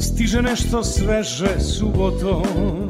stiže nešto sveže subotom.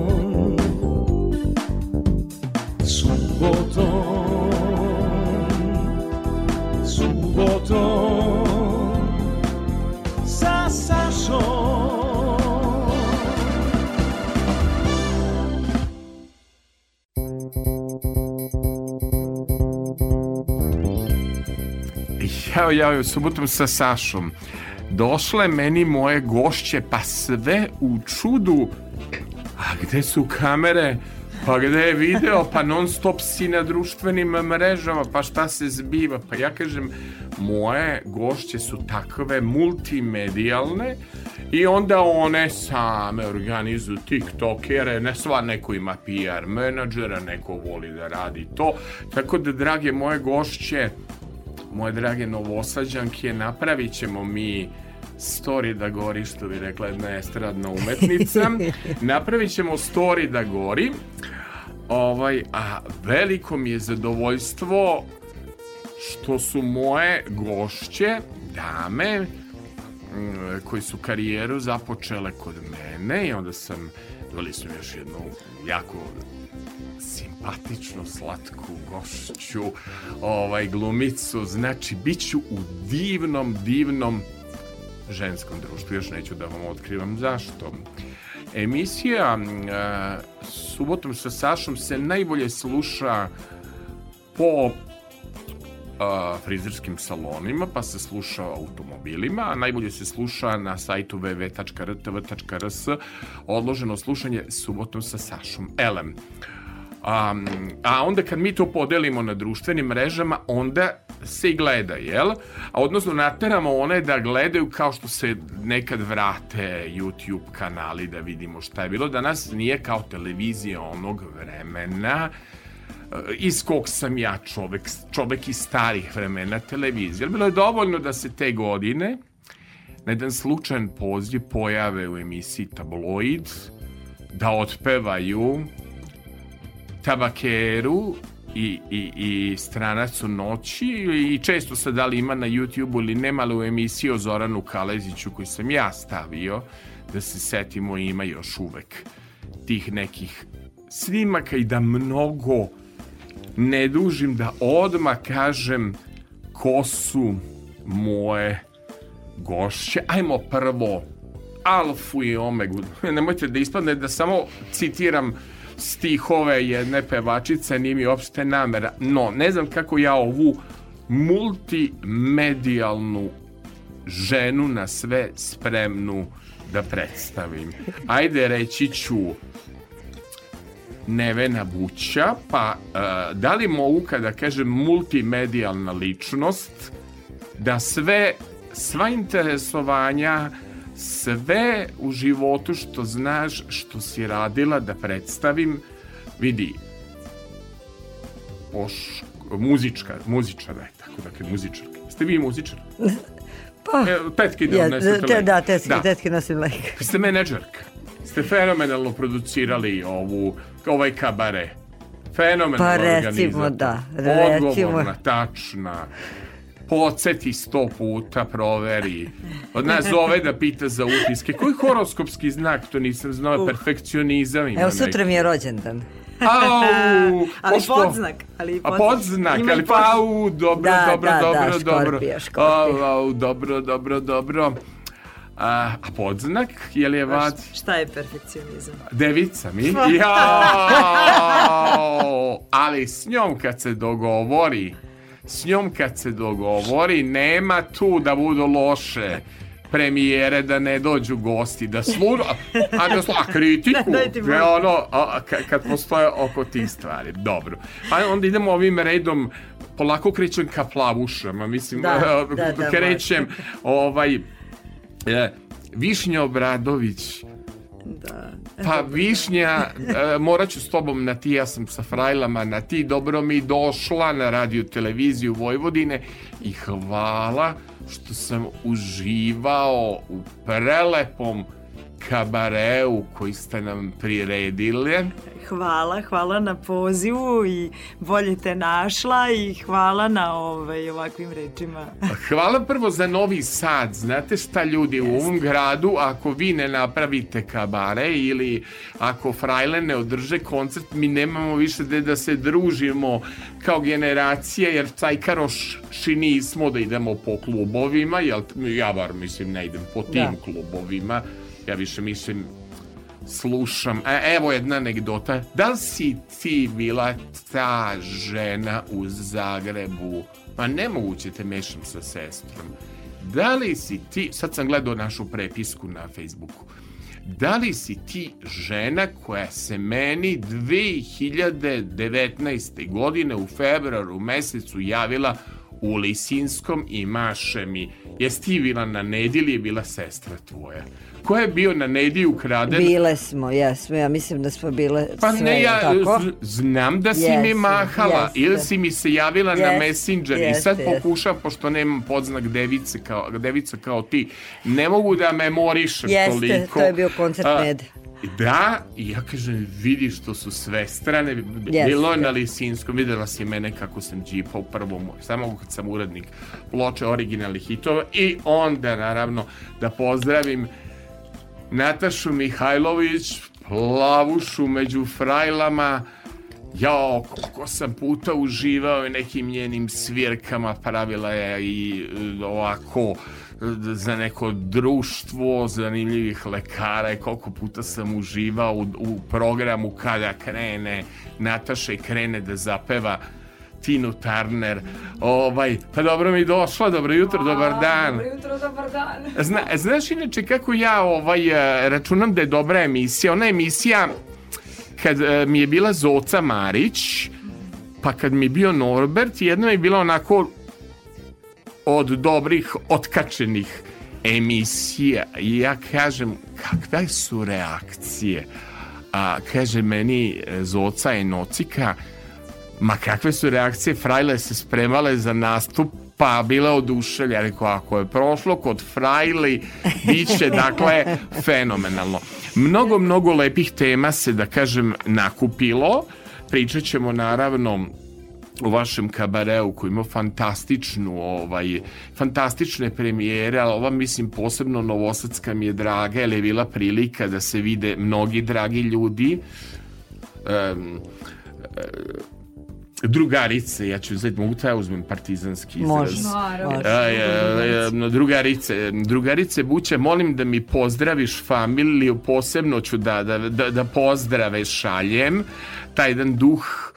Jao, jao, subotom sa Sašom. Došle meni moje gošće, pa sve u čudu. A gde su kamere? Pa gde je video? Pa non stop si na društvenim mrežama, pa šta se zbiva? Pa ja kažem, moje gošće su takve multimedijalne i onda one same organizuju tiktokere, ne sva neko ima PR menadžera, neko voli da radi to. Tako da, drage moje gošće, moje drage novosađanke, napravit ćemo mi story da gori, što bi rekla jedna estradna umetnica. napravit ćemo story da gori. Ovaj, a veliko mi je zadovoljstvo što su moje gošće, dame, mm, koji su karijeru započele kod mene i onda sam, doveli su mi još jednu jako simpatičnu, slatku gošću, ovaj, glumicu, znači, bit ću u divnom, divnom ženskom društvu, još neću da vam otkrivam zašto. Emisija uh, Subotom sa Sašom se najbolje sluša po uh, frizerskim salonima, pa se sluša automobilima, a najbolje se sluša na sajtu www.rtv.rs odloženo slušanje Subotom sa Sašom Elem. A, a onda kad mi to podelimo na društvenim mrežama, onda se i gleda, jel? A odnosno nateramo one da gledaju kao što se nekad vrate YouTube kanali da vidimo šta je bilo. Danas nije kao televizija onog vremena e, iz kog sam ja čovek, čovek iz starih vremena televizije. Bilo je dovoljno da se te godine na jedan slučajan poziv pojave u emisiji Tabloid, da otpevaju tabakeru i, i, i stranac u noći i često se da li ima na YouTube ili nema li u emisiji o Zoranu Kaleziću koji sam ja stavio da se setimo ima još uvek tih nekih snimaka i da mnogo ne dužim da odmah kažem ko su moje gošće. Ajmo prvo alfu i omegu. Nemojte da ispadne da samo citiram stihove jedne pevačice, nije mi uopšte namera. No, ne znam kako ja ovu multimedijalnu ženu na sve spremnu da predstavim. Ajde, reći ću Nevena Buća, pa uh, da li mogu kada kažem multimedijalna ličnost da sve sva interesovanja sve u životu što znaš, što si radila da predstavim, vidi, poš, muzička, muzičara je, tako dakle, muzičarka. Ste vi muzičar? Pa, e, tetki da ja, te, lek. da, tetki, da. tetki nosim lek. Vi ste menadžerka. Ste fenomenalno producirali ovu, ovaj kabare. Fenomenalno Pa recimo organizator. da, recimo. Odgovorna, tačna. Podsjeti sto puta, proveri. Od nas zove da pita za utiske. Koji horoskopski znak, to nisam znao, perfekcionizam ima Evo, sutra mi je rođendan. Au, Ali pošto- podznak, ali A podznak. podznak, Ima i ali pa au, dobro, Da, dobro, da, da, dobro, dobro. Škorpija, Škorpija. Au, au, dobro, dobro, dobro. A, a podznak, je li je vat? Šta je perfekcionizam? Devica mi? Jao! Ali s njom kad se dogovori, s njom kad se dogovori, nema tu da budu loše premijere da ne dođu gosti da služu a da a kritiku. Daj ti je molim. ono a, ka- kad postoje oko tih stvari. Dobro. Pa onda idemo ovim redom polako krećem ka plavušama mislim Da, da, da, krećem ovaj e, Višnja Obradović. Da. Pa Višnja, e, morat ću s tobom na ti, ja sam sa frajlama na ti, dobro mi došla na radio televiziju Vojvodine i hvala što sam uživao u prelepom kabareu koji ste nam priredili. Hvala, hvala na pozivu i bolje te našla i hvala na ovaj, ovakvim rečima. Hvala prvo za Novi Sad. Znate šta ljudi u ovom gradu, ako vi ne napravite kabare ili ako Frajle ne održe koncert, mi nemamo više gde da se družimo kao generacija, jer cajkaroši nismo da idemo po klubovima, jel, ja bar mislim ne idem po tim Da. klubovima, ja više mislim slušam. E, evo jedna anegdota. Da li si ti bila ta žena u Zagrebu? Pa nemoguće te mešam sa sestrom. Da li si ti, sad sam gledao našu prepisku na Facebooku, da li si ti žena koja se meni 2019. godine u februaru mesecu javila u Lisinskom i maše mi, jesi ti bila na Nedi ili je bila sestra tvoja? Ko je bio na Nedi ukraden? Bile smo, jesmo, ja mislim da smo bile Pa sve, ne, ja tako? znam da si mi Jeste, mahala jeste. ili si mi se javila na Jeste, Messenger i jeste, sad jeste. pokušam, pošto nemam podznak device kao, devica kao ti, ne mogu da memorišem Jeste, toliko. to je bio koncert Nede. Da, i ja kažem, vidiš što su sve strane, bilo je na Lisinskom, videla si mene kako sam džipa u prvom, samo kad sam urednik ploče originalnih hitova. I onda naravno da pozdravim Natašu Mihajlović, plavušu među frajlama, Jao, koliko sam puta uživao i nekim njenim svirkama, pravila je i e, ovako za neko društvo zanimljivih lekara i koliko puta sam uživao u, u programu kada krene Nataša i krene da zapeva Tinu Turner. Ovaj, pa dobro mi došla, dobro jutro, dobar dan. Dobro jutro, dobar dan. Zna, znaš inače kako ja ovaj, e, računam da je dobra emisija? Ona emisija kad e, mi je bila Zoca Marić, pa kad mi je bio Norbert, jedna mi je bila onako od dobrih, otkačenih emisija. I ja kažem, kakve su reakcije? A kaže meni e, Zoca i Nocika, ma kakve su reakcije, Frajle se spremale za nastup, pa bila oduševlja, ja rekao, ako je prošlo kod Frajli, bit će, dakle, fenomenalno. Mnogo, mnogo lepih tema se, da kažem, nakupilo, pričat ćemo, naravno, u vašem kabareu koji ima fantastičnu ovaj fantastične premijere, ali ova mislim posebno novosadska mi je draga, jer je bila prilika da se vide mnogi dragi ljudi. Um, drugarice, ja ću uzeti, mogu te ja uzmem partizanski izraz. Može. Naravno. E, e, drugarice, drugarice Buće, molim da mi pozdraviš familiju, posebno ću da, da, da, da pozdrave šaljem, taj jedan duh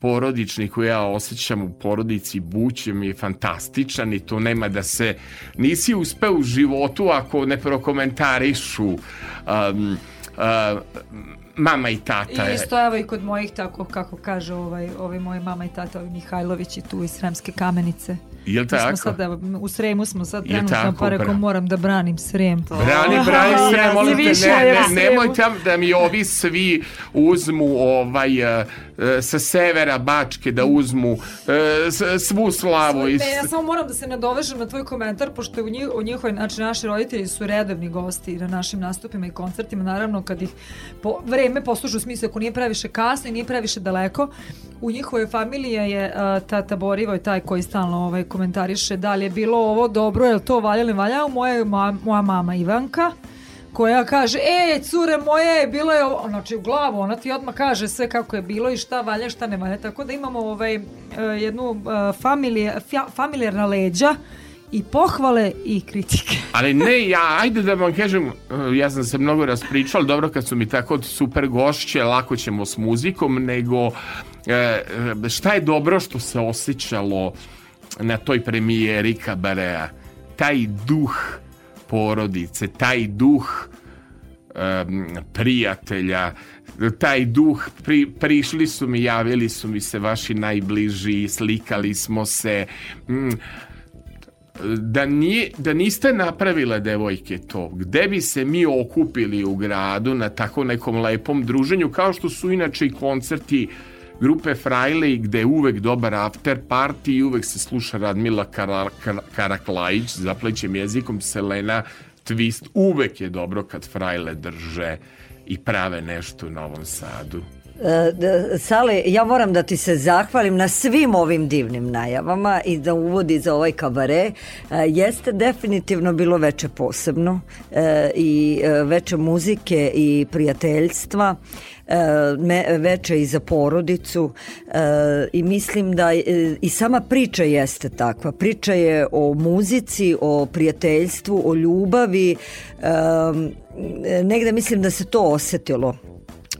porodični koji ja osjećam u porodici Buće mi je fantastičan i to nema da se nisi uspeo u životu ako ne prokomentarišu um, uh, mama i tata. I isto evo i kod mojih tako kako kaže ovaj, ovaj moj mama i tata ovaj Mihajlović i tu iz Sremske kamenice. Jel Mi smo tako? sad, evo, u Sremu smo sad trenutno tako, pa rekao moram da branim Srem. Brani, brani sve, ja molim te, ne, ne, Sremu. nemojte da mi ovi svi uzmu ovaj, e, sa severa Bačke da uzmu e, svu slavu. i Ne, s- ja samo moram da se nadovežem na tvoj komentar, pošto u, njih, u njihovoj, znači naši roditelji su redovni gosti na našim nastupima i koncertima, naravno kad ih po, vreme poslužu u smislu ako nije previše kasno i nije previše daleko, u njihovoj familiji je uh, tata Borivoj taj koji stalno ovaj, komentariše da li je bilo ovo dobro, je li to valja ili ne valja, moja, moja mama Ivanka, koja kaže, e, cure moje, bilo je ovo, znači u glavu, ona ti odmah kaže sve kako je bilo i šta valja, šta ne valja, tako da imamo ovaj, e, jednu uh, familije, familijarna leđa i pohvale i kritike. Ali ne, ja, ajde da vam kažem, e, ja sam se mnogo raspričal, dobro kad su mi tako super gošće, lako ćemo s muzikom, nego e, e, šta je dobro što se osjećalo na toj premijeri Kabarea, taj duh porodice, taj duh em, prijatelja, taj duh, pri, prišli su mi, javili su mi se vaši najbliži, slikali smo se, mm, da, nije, da niste napravile devojke to, gde bi se mi okupili u gradu na tako nekom lepom druženju, kao što su inače i koncerti grupe Frajle gde je uvek dobar after party i uvek se sluša Radmila Kara, Kara, Karaklajić zaplećem jezikom Selena Twist uvek je dobro kad Frajle drže i prave nešto u Novom Sadu Sale, ja moram da ti se zahvalim na svim ovim divnim najavama i da uvodi za ovaj kabare. E, Jeste definitivno bilo veče posebno e, i e, veče muzike i prijateljstva veče i za porodicu i mislim da i sama priča jeste takva. Priča je o muzici, o prijateljstvu, o ljubavi. Negde mislim da se to osetilo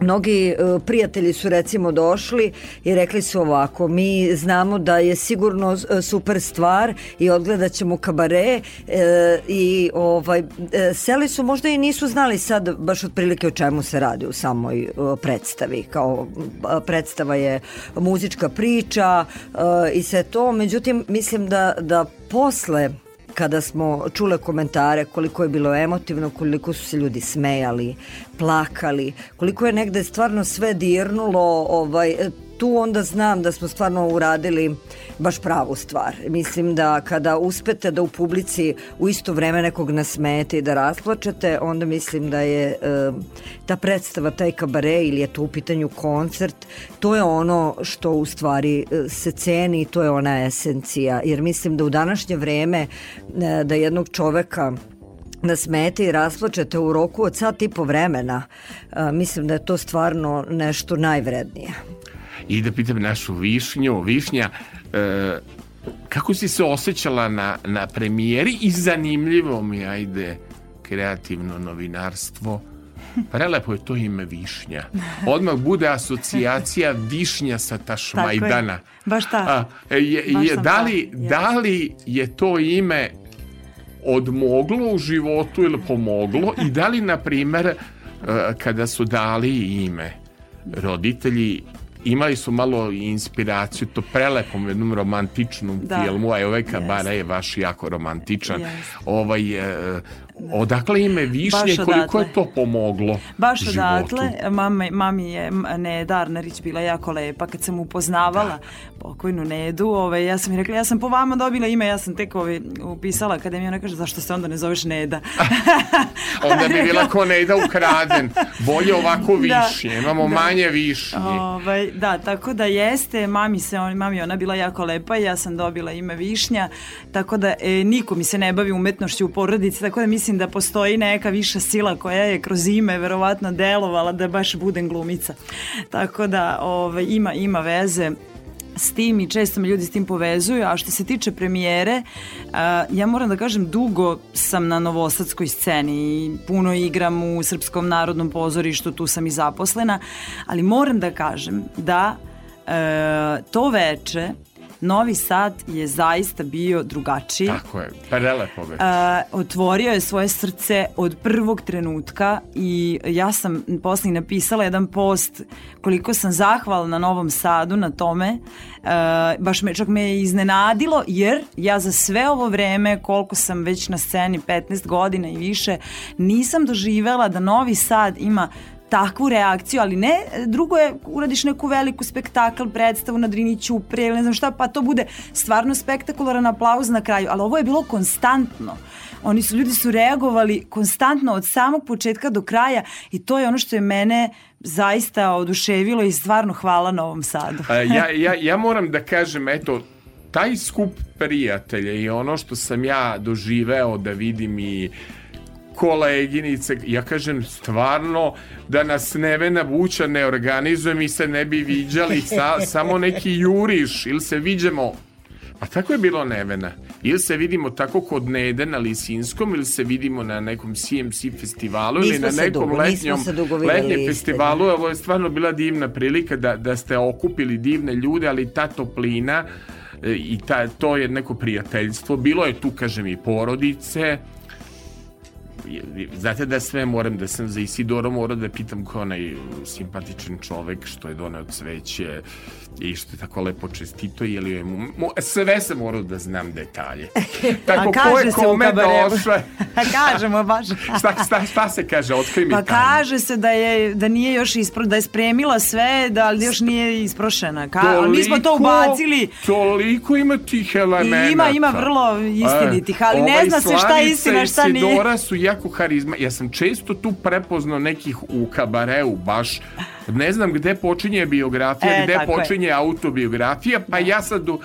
Mnogi uh, prijatelji su recimo došli i rekli su ovako, mi znamo da je sigurno uh, super stvar i odgledat ćemo kabare uh, i ovaj, uh, seli su možda i nisu znali sad baš otprilike o čemu se radi u samoj predstavi. Kao predstava je muzička priča uh, i sve to, međutim mislim da, da posle kada smo čule komentare koliko je bilo emotivno, koliko su se ljudi smejali, plakali, koliko je negde stvarno sve dirnulo, ovaj, tu onda znam da smo stvarno uradili baš pravu stvar. Mislim da kada uspete da u publici u isto vreme nekog nasmete i da rasplačete, onda mislim da je e, ta predstava, taj kabare ili je to u pitanju koncert, to je ono što u stvari e, se ceni, to je ona esencija. Jer mislim da u današnje vreme e, da jednog čoveka nasmete i rasplačete u roku od sat i po vremena, e, mislim da je to stvarno nešto najvrednije. I da pitam našu Višnju, Višnja, e, kako si se osjećala na, na premijeri i zanimljivo mi, ajde, kreativno novinarstvo, Prelepo je to ime Višnja. Odmah bude asocijacija Višnja sa Tašmajdana. Baš ta. A, je, Baš je, da, ta, li, jeste. da li je to ime odmoglo u životu ili pomoglo i da li, na primer, e, kada su dali ime roditelji imali su malo inspiraciju to prelepom jednom romantičnom Da. filmu, a ovaj kabara Jeste. je baš jako romantičan. Jeste. Ovaj, e, odakle ime Višnje, Baš koliko je to pomoglo Baš životu? odatle, mama, mami je Neda Arnarić bila jako lepa kad sam upoznavala pokojnu Nedu, ovaj, ja sam mi rekla, ja sam po vama dobila ime, ja sam tek ovaj, upisala akademiju, ona kaže, zašto se onda ne zoveš Neda? Onda bi bila ko ne ide ukraden. Bolje ovako Da. višnje. Imamo Da. manje višnje. Ovaj, da, tako da jeste, mami se on, mami ona bila jako lepa i ja sam dobila ime Višnja, tako da e, niko mi se ne bavi umetnošću u porodici, tako da mislim da postoji neka viša sila koja je kroz ime verovatno delovala da baš budem glumica. Tako da ovaj, ima, ima veze s tim i često me ljudi s tim povezuju, a što se tiče premijere, ja moram da kažem, dugo sam na novosadskoj sceni i puno igram u Srpskom narodnom pozorištu, tu sam i zaposlena, ali moram da kažem da e, to veče Novi Sad je zaista bio drugačiji. Tako je, prelepo već. A, otvorio je svoje srce od prvog trenutka i ja sam posle napisala jedan post koliko sam zahvalna Novom Sadu na tome. A, baš me čak me je iznenadilo jer ja za sve ovo vreme koliko sam već na sceni 15 godina i više nisam doživela da Novi Sad ima takvu reakciju, ali ne, drugo je uradiš neku veliku spektakl, predstavu na Drini Ćupre ili ne znam šta, pa to bude stvarno spektakularan aplauz na kraju, ali ovo je bilo konstantno. Oni su, ljudi su reagovali konstantno od samog početka do kraja i to je ono što je mene zaista oduševilo i stvarno hvala Novom Sadu. ja, ja, ja moram da kažem, eto, taj skup prijatelja i ono što sam ja doživeo da vidim i koleginice, ja kažem stvarno da nas Nevena Vuća ne organizuje, mi se ne bi viđali, sa, samo neki juriš ili se viđemo A tako je bilo Nevena. Ili se vidimo tako kod Nede na Lisinskom ili se vidimo na nekom CMC festivalu nismo ili na nekom dugo, letnjom, letnjem festivalu. Ovo je stvarno bila divna prilika da, da ste okupili divne ljude, ali ta toplina e, i ta, to je neko prijateljstvo. Bilo je tu, kažem, i porodice, znate da sve moram da sam za Isidora morao da pitam ko onaj simpatičan čovek što je doneo cveće i što je tako lepo čestito je li je mu, mu sve se morao da znam detalje tako A kaže ko je kome kabarevu. došao Kažemo baš. šta, šta, šta se kaže otkrij mi Pa tajnu. kaže se da je da nije još ispro, da je spremila sve, da ali još nije isprošena. Ka, ali mi smo to Toliko- ubacili. Toliko ima tih elemenata. Ima, ima vrlo istinitih, ali ne Ovaj zna se šta je istina, šta nije. Sidora su jako harizma. Ja sam često tu prepoznao nekih u kabareu, baš ne znam gde počinje biografija, E, gde tako je. počinje autobiografija, pa ja sad u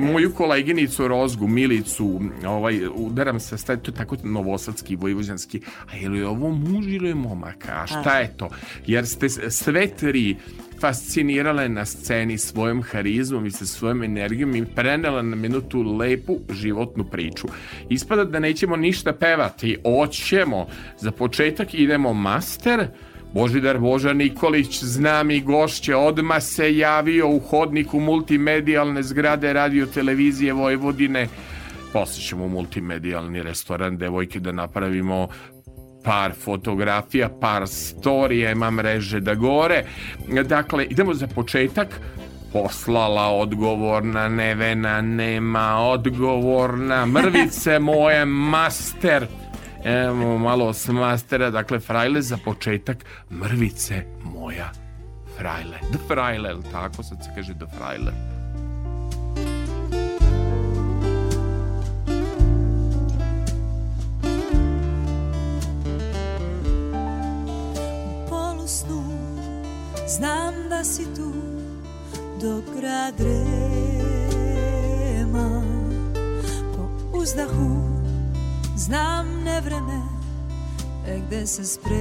moju koleginicu Rozgu, Milicu, ovaj, udaram se, sta- to tako novosadski, vojvođanski, a je li ovo muž ili je momak, a šta je to? Jer ste sve tri fascinirale na sceni svojom harizmom i sa svojom energijom i prenela nam jednu tu lepu životnu priču. Ispada da nećemo ništa pevati, oćemo. Za početak idemo master, Božidar Boža Nikolić, znam i gošće, odma se javio u hodniku multimedijalne zgrade radio televizije Vojvodine. Posle ćemo u multimedijalni restoran devojke da napravimo par fotografija, par storija, ima mreže da gore. Dakle, idemo za početak poslala odgovorna Nevena nema odgovorna mrvice moje master Evo malo s mastera, dakle frajle za početak mrvice moja frajle. The frajle, jel tako sad se kaže the frajle. polusnu Znam da si tu dok grad drema Po uzdahu znam nevreme e gde se sprema.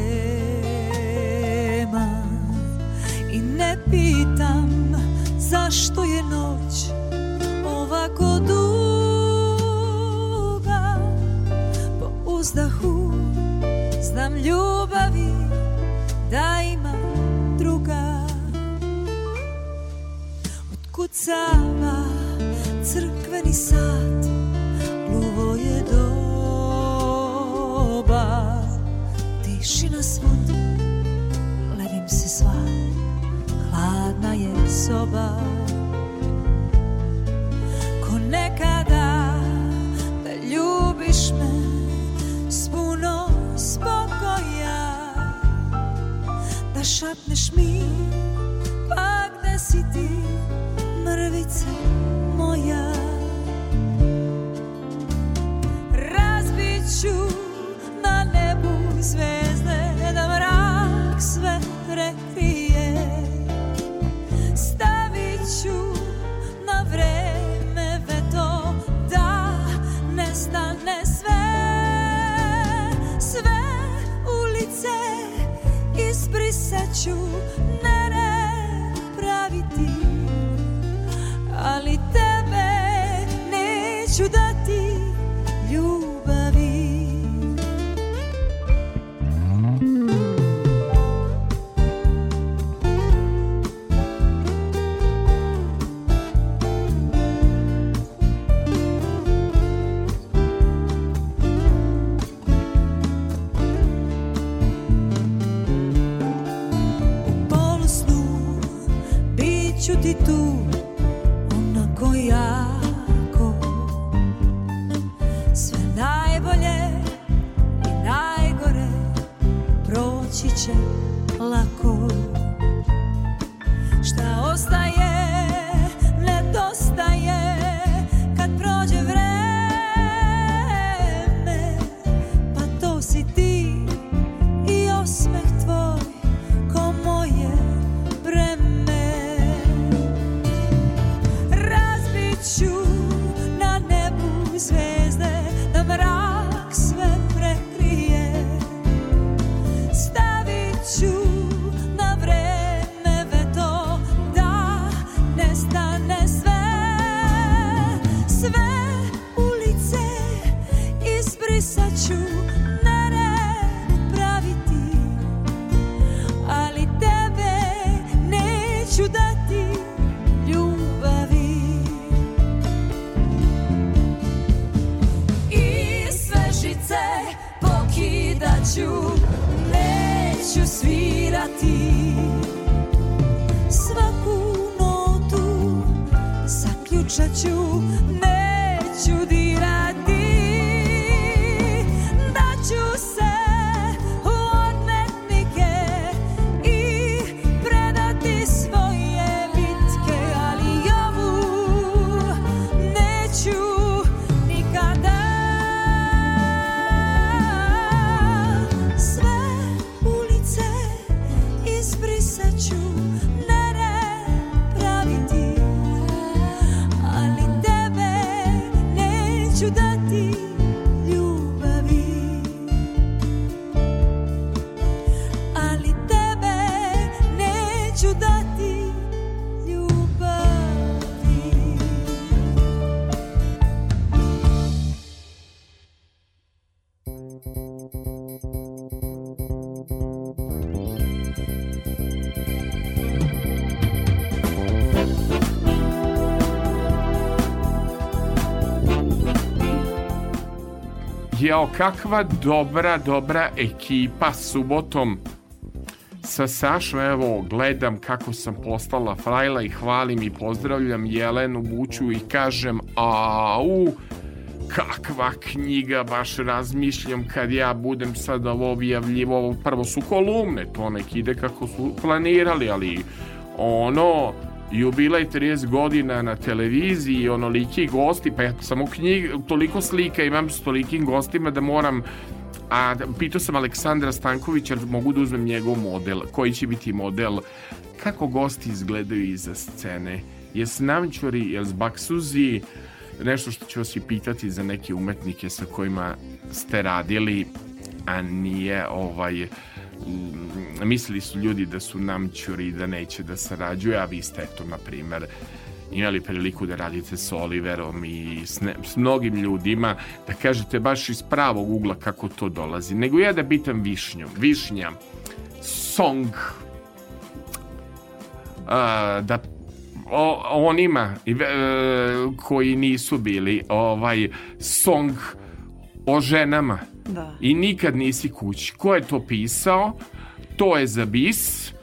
I ne pitam zašto je noć ovako duga? Po uzdahu znam ljubavi da ima druga. Otkucava crkveni sat Gluvo je Tišina svud Levim se sva Hladna je soba. Ko nekada Da ljubiš me S puno spokoja da šapneš mi Pa gde si ti mrvice moja. Razbit Jao, kakva dobra, dobra ekipa subotom. Sa Sašom, evo, gledam kako sam postala frajla i hvalim i pozdravljam Jelenu Buću i kažem, au, kakva knjiga, baš razmišljam kad ja budem sad ovo objavljivo, prvo su kolumne, to nek ide kako su planirali, ali ono, jubilej 30 godina na televiziji, onoliki gosti, pa ja samo knjig, toliko slika imam s tolikim gostima da moram a pitao sam Aleksandra Stankovića mogu da uzmem njegov model koji će biti model kako gosti izgledaju iza scene. Jes namćuri, jes baksuzi? Nešto što ću vas i pitati za neke umetnike sa kojima ste radili a nije ovaj mislili su ljudi da su namćuri i da neće da sarađuju a vi ste eto na primer imali priliku da radite s Oliverom i s, ne, s mnogim ljudima, da kažete baš iz pravog ugla kako to dolazi. Nego ja da pitam Višnju. Višnja, song, a, da o, onima e, koji nisu bili ovaj song o ženama Da. i nikad nisi kući. Ko je to pisao? To je za bis.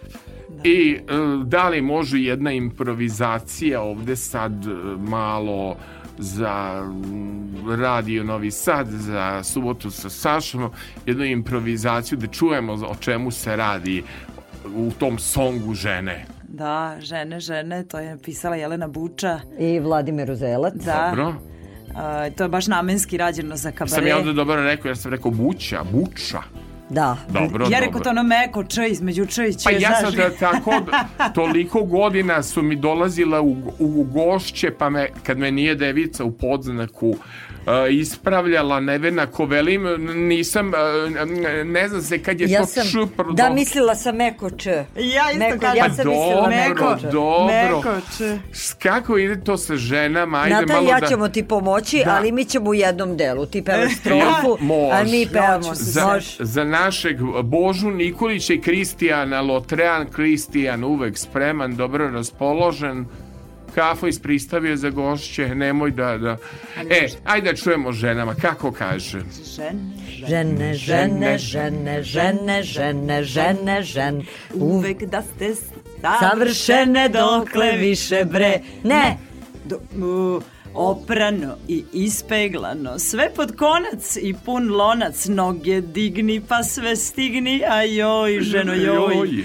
I e, da li može jedna improvizacija ovde sad e, malo za radio Novi Sad, za subotu sa Sašom, jednu improvizaciju da čujemo o čemu se radi u tom songu žene. Da, žene, žene, to je pisala Jelena Buča. I Vladimir Uzelac. Da. Dobro? A, to je baš namenski rađeno za kabare. Sam ja onda dobro rekao, ja sam rekao buća, buča. Da. Dobro, ja rekao to ono meko č između č i ć. Pa ja sam da tako, toliko godina su mi dolazila u, u gošće, pa me, kad me nije devica u podznaku uh, ispravljala Nevena Kovelim, nisam, uh, ne znam se kad je Ja to sam, da mislila sam meko č. Ja isto Meko, kažem. ja sam mislila Dobro, meko č. dobro. S- Kako ide to sa ženama? Ajde Nata malo ja da... ćemo ti pomoći, Da. ali mi ćemo u jednom delu. Ti pevaš strofu, Može. a mi pevamo. za, za našeg Božu Nikolića i Kristijana Lotrean, Kristijan uvek spreman, dobro raspoložen, kafo ispristavio za gošće, nemoj da, da... E, ajde da čujemo ženama, kako kaže? Žene, Žene, žene, žene, žene, žene, žene, žene. uvek da ste Savršene dokle više bre. Ne, Do, Oprano i ispeglano, sve pod konac i pun lonac, noge digni pa sve stigni, a joj, ženo joj.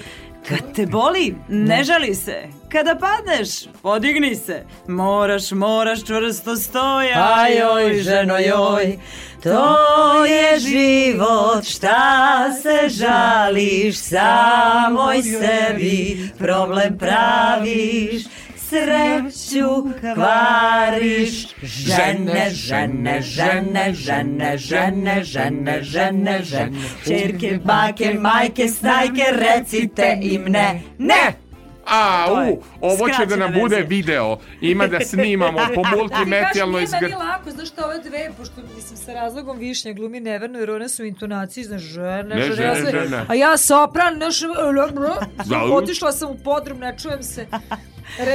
Kad te boli, ne žali se. Kada padneš, podigni se. Moraš, moraš čvrsto stoja. A joj, ženo joj, to je život, šta se žališ, samoj sebi problem praviš, sreću kvariš. Žene, žene, žene, žene, žene, žene, žene, žene, čerke, bake, majke, snajke, recite im ne, ne! A, u, ovo će da nam bude video. Ima da snimamo po Ti multimedijalnoj kažeš, nije izgr... meni lako, znaš što ove dve, pošto mislim sa razlogom višnja glumi neverno, jer one su u intonaciji, znaš, žene, Ne, žene, žene, žene. a ja sopran, znaš, Da. otišla sam u podrum, ne čujem se.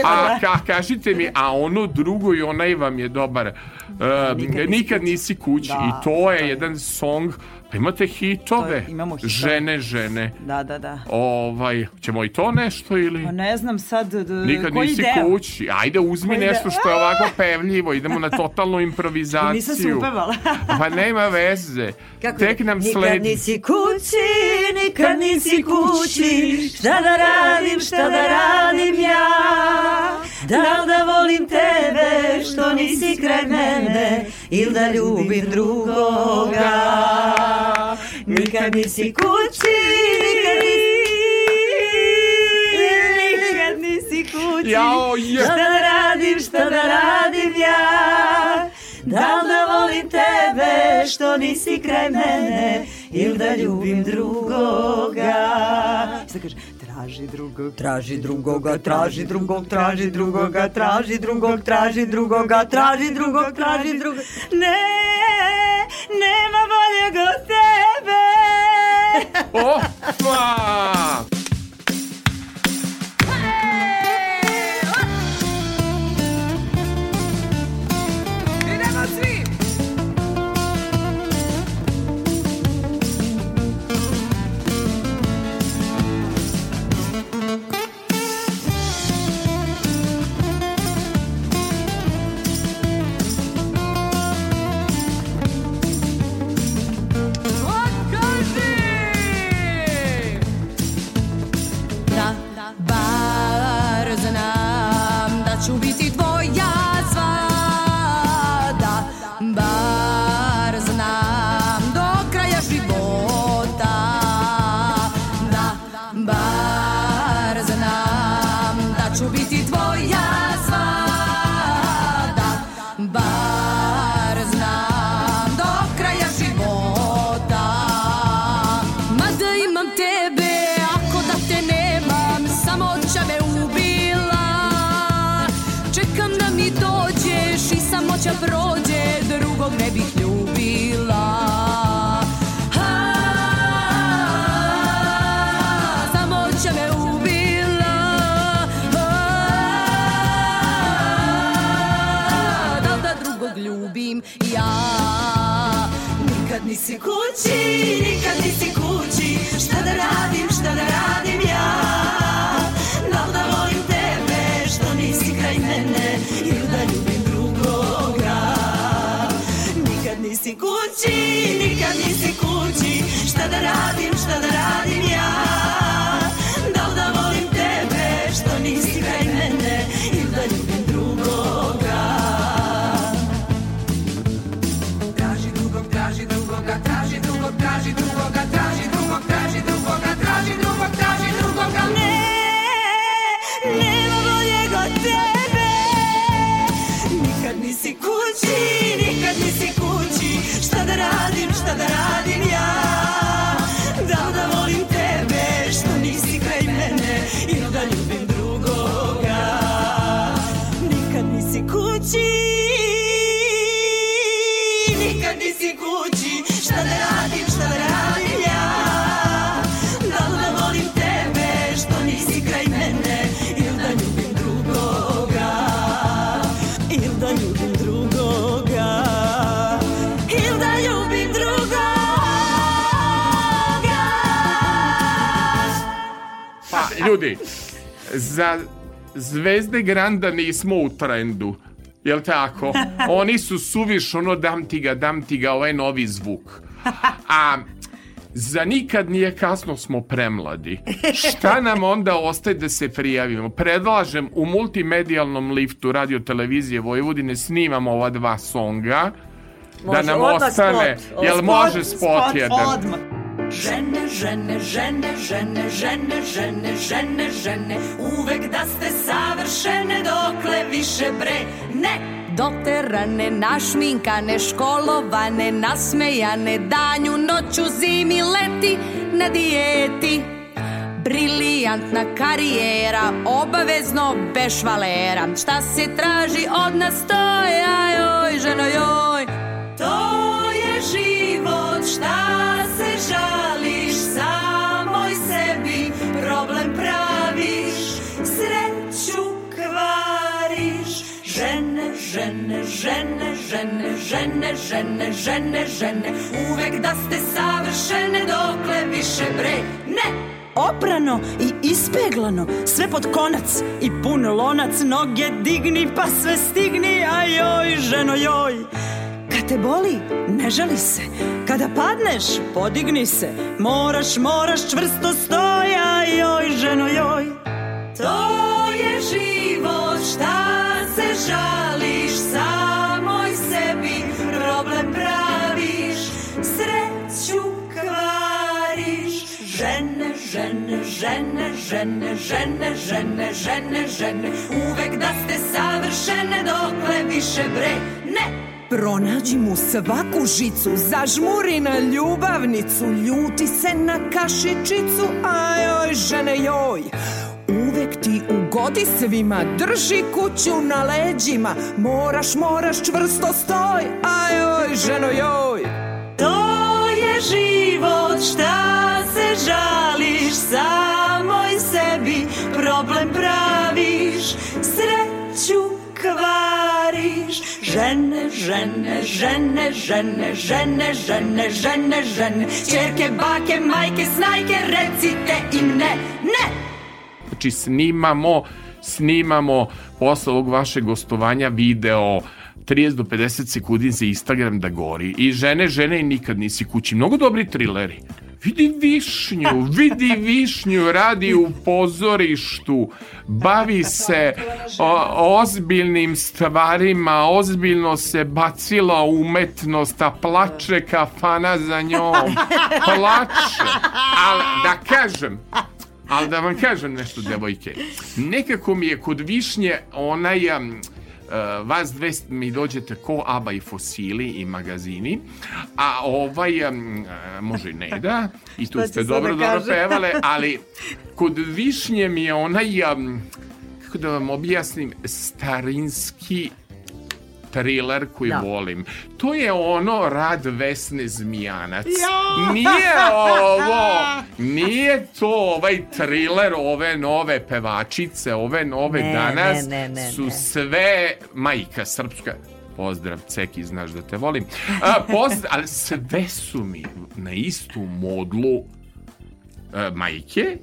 A ka, kažite mi, a ono drugo i onaj vam je dobar. Uh, nikad, nisi kući. Da, I to je. jedan song. Pa imate hitove. To imamo hitove. Žene, žene. Da, da, da. Ovaj, ćemo i to nešto ili... Pa ne znam sad Nikad koji nisi deo. kući. Ajde, uzmi Koji nešto deo? što je ovako pevljivo. Idemo na totalnu improvizaciju. Nisam se upevala. Pa nema veze. Tek nam Nikad sledi. nisi kući, nikad nisi kući, šta da radim, šta da radim ja? Da li da volim tebe, što nisi kraj mene, ili da ljubim drugoga? Nikad nisi kući, nikad nisi Nikad nisi kući. Jao, je. Šta da radim, šta da radim ja? Da li da volim tebe, što nisi kraj mene, ili da ljubim drugoga? Šta kaže? Traži drugog. Traži drugoga, traži drugog, traži drugoga, traži drugog, traži drugoga, traži drugog, traži drugog. Ne, nema boljeg od tebe. Opa! Nisi kući, nikad nisi kući. Šta da radim, šta da radim ja? Da li da volim tebe, što nisi kraj mene. Ili da ljubim drugoga. Nikad nisi kući, nikad nisi kući. Šta da radim, šta da radim ja drugog, traži drugoga, traži ljudi, za Zvezde Granda nismo u trendu. Jel tako? Oni su suviš, ono dam ti ga, dam ti ga, ovaj novi zvuk. A za nikad nije kasno smo premladi. Šta nam onda ostaje da se prijavimo? Predlažem u multimedijalnom liftu radio televizije Vojvodine snimamo ova dva songa da Može, nam odmah ostane. spot. Jel Spot, može spot, Spot jedan? odmah. Žene, žene, žene, žene, žene, žene, žene, žene Uvek da ste savršene dokle više bre. Ne! Doterane, našminkane, školovane, nasmejane Danju, noću, zimi, leti na dijeti. Brilijantna karijera, obavezno bez švalera. Šta se traži od nas, to je, ajoj, ženo, joj. To je život, šta žališ Samoj sebi problem praviš Sreću kvariš Žene, žene, žene, žene, žene, žene, žene, žene Uvek da ste savršene dokle više bre Ne! Oprano i ispeglano, sve pod konac i pun lonac, noge digni pa sve stigni, a joj, ženo joj. Kad te boli, ne žali se, kada padneš, podigni se, moraš, moraš čvrsto stoj, a joj, ženo joj. To je život, šta se žališ? Samoj sebi problem praviš. Sreću kvariš. Žene, žene, žene, žene, žene, žene, žene, žene. Uvek da ste savršene dokle više bre Ne! Pronađi mu svaku žicu, zažmuri na ljubavnicu, ljuti se na kašičicu, ajoj žene joj. Uvek ti ugodi svima, drži kuću na leđima, moraš, moraš čvrsto stoj, ajoj ženo joj. To je život, šta se žališ Samoj Žene, žene, žene, žene, žene, žene, žene, žene. Čerke, bake, majke, snajke, recite im ne, ne. Znači snimamo, snimamo posle ovog vašeg gostovanja video 30 do 50 sekundi za Instagram da gori. I žene, žene i nikad nisi kući. Mnogo dobri trileri. Vidi višnju, vidi višnju, radi u pozorištu, bavi se o, ozbiljnim stvarima, ozbiljno se bacila umetnost, a plače kafana za njom. Plače. Ali da kažem, ali da vam kažem nešto, devojke. Nekako mi je kod višnje onaj... Um, vas dve mi dođete ko Aba i Fosili i magazini, a ovaj, uh, može i ne da, i tu ste dobro, da dobro pevale, ali kod višnje mi je onaj, kako da vam objasnim, starinski thriller koji Da. volim. To je ono rad Vesne Zmijanac. Nije ovo, nije to ovaj thriller ove nove pevačice, ove nove Ne, danas ne, ne, ne, su ne. sve majka srpska. Pozdrav, Ceki, znaš da te volim. A, pozdrav, ali sve su mi na istu modlu e, majke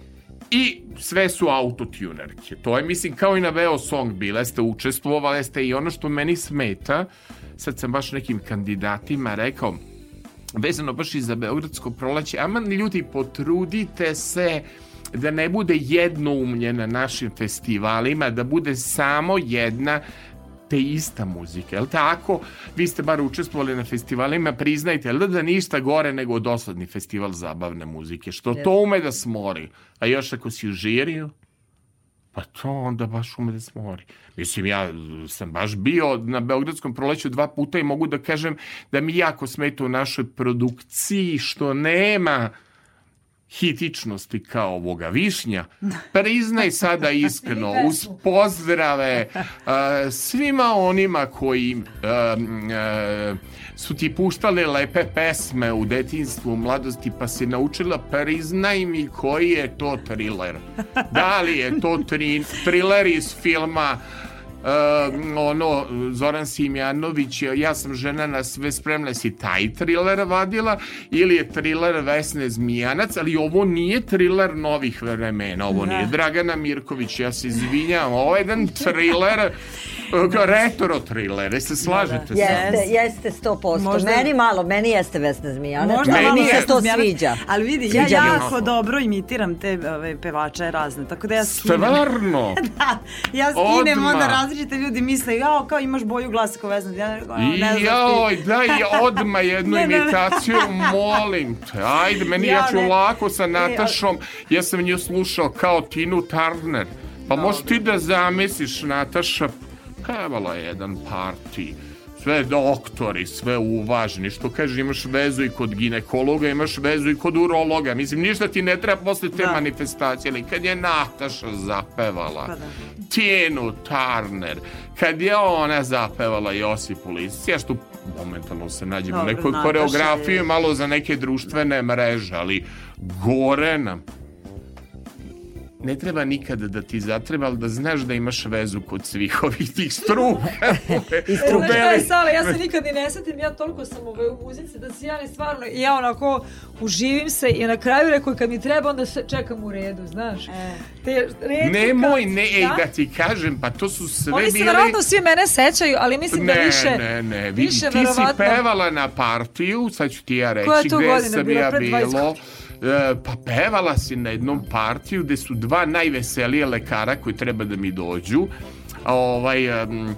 i sve su autotunerke. To je, mislim, kao i na VO Song bile ste, učestvovale ste i ono što meni smeta, sad sam baš nekim kandidatima rekao, vezano baš i za Beogradsko proleće, aman ljudi, potrudite se da ne bude jednoumlje na našim festivalima, da bude samo jedna te ista muzika, jel tako? Vi ste bar učestvovali na festivalima, priznajte, jel da ništa gore nego dosledni festival zabavne muzike, što to ume da smori, a još ako si u žiriju, pa to onda baš ume da smori. Mislim, ja sam baš bio na Beogradskom proleću dva puta i mogu da kažem da mi jako smeta u našoj produkciji što nema hitičnosti kao ovoga višnja. Priznaj sada iskreno, uz pozdrave uh, svima onima koji um, uh, su ti puštale lepe pesme u detinstvu, u mladosti, pa si naučila, priznaj mi koji je to thriller. Da li je to tri, thriller iz filma Uh, ono, Zoran Simjanović, ja sam žena na sve spremne, si taj thriller vadila ili je thriller Vesne Zmijanac, ali ovo nije thriller novih vremena, ovo nije Dragana Mirković, ja se izvinjam, ovo je jedan thriller retro thriller, se slažete sa Jeste, jeste 100%. Možda- Meni malo, meni jeste Vesna Zmijanac, Možda ali Meni se to Zmijanac, sviđa. Ali vidi, ja Sviđa mi jako dobro imitiram te ove, pevače razne, tako da ja skinem. Stvarno? Da, ja skinem, Odmah. onda različite ljudi misle, jao, kao imaš boju glasa kao Vesna. Ja ne znam ti. Joj, daj odmah jednu Ne, ne, ne. imitaciju, molim te. Ajde, meni ja, Ja ću ne. lako sa E, Natašom, ja sam nju slušao kao Tinu Turner. Pa možeš ti da zamisliš, Nataša, pevala je jedan parti sve doktori, sve uvaženi, što kaže imaš vezu i kod ginekologa, imaš vezu i kod urologa, mislim ništa ti ne treba posle te Da. manifestacije, ali kad je Nataša zapevala Pa da. Tinu Turner, kad je ona zapevala Josipu Lisić, ja što momentalno se nađem u nekoj koreografiji, je- malo za neke društvene mreže, ali Gorena, ne treba nikada da ti zatreba, ali da znaš da imaš vezu kod svih ovih tih struka. I E, Znaš šta je, ja se nikad ni ne setim, ja toliko sam ovaj, u muzici da se ja ne stvarno, i ja onako uživim se i na kraju rekao kad mi treba onda se čekam u redu, znaš. E. Te, retko Nemoj, kad- ne, ej, Da? da ti kažem, pa to su sve Oni se bili... verovatno svi mene sećaju, ali mislim da Ne, više... ne, ne, vidi, više ti si pevala na partiju, sad ću ti ja reći Koja je to gde godina sam bila, ja pre 20 bilo. E, pa pevala si na jednom partiju gde su dva najveselije lekara koji treba da mi dođu. Ovaj, em,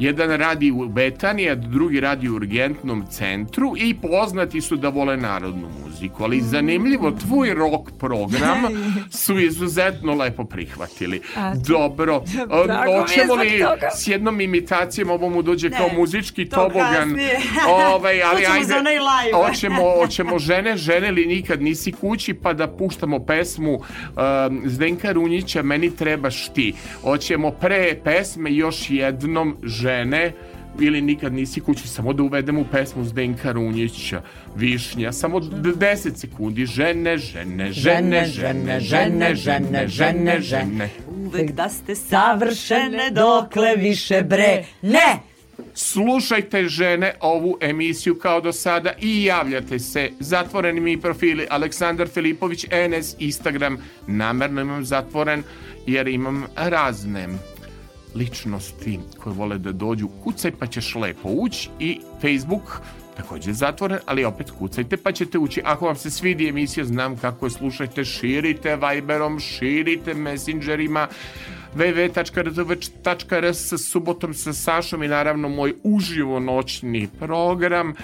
jedan radi u Betaniji, a drugi radi u urgentnom centru i poznati su da vole narodnu muziku. Ali zanimljivo, tvoj rock program su izuzetno lepo prihvatili. Dobro, hoćemo li s jednom imitacijom ovo mu dođe Ne, kao muzički to tobogan. Ovaj, ali ajde. Hoćemo, hoćemo žene, žene li nikad nisi kući pa da puštamo pesmu um, Zdenka Runjića Meni trebaš ti. Hoćemo pre pesme još jednom žene ili nikad nisi kući, samo da uvedemo pesmu Zdenka Runjića, Višnja, samo d- 10 sekundi, žene, žene, žene, žene, žene, žene, žene, žene. Uvek da ste Savršene dokle više bre. Ne! Slušajte žene ovu emisiju kao do sada i javljate se. Zatvoreni mi profili Aleksandar Filipović, NS, Instagram. Namerno imam zatvoren jer imam razne ličnosti koje vole da dođu. Kucaj pa ćeš lepo ući i Facebook takođe zatvoren, ali opet kucajte pa ćete ući. Ako vam se svidi emisija, znam kako je, slušajte, širite Viberom, širite Messengerima, www.rtv.rs subotom sa Sašom i naravno moj uživo noćni program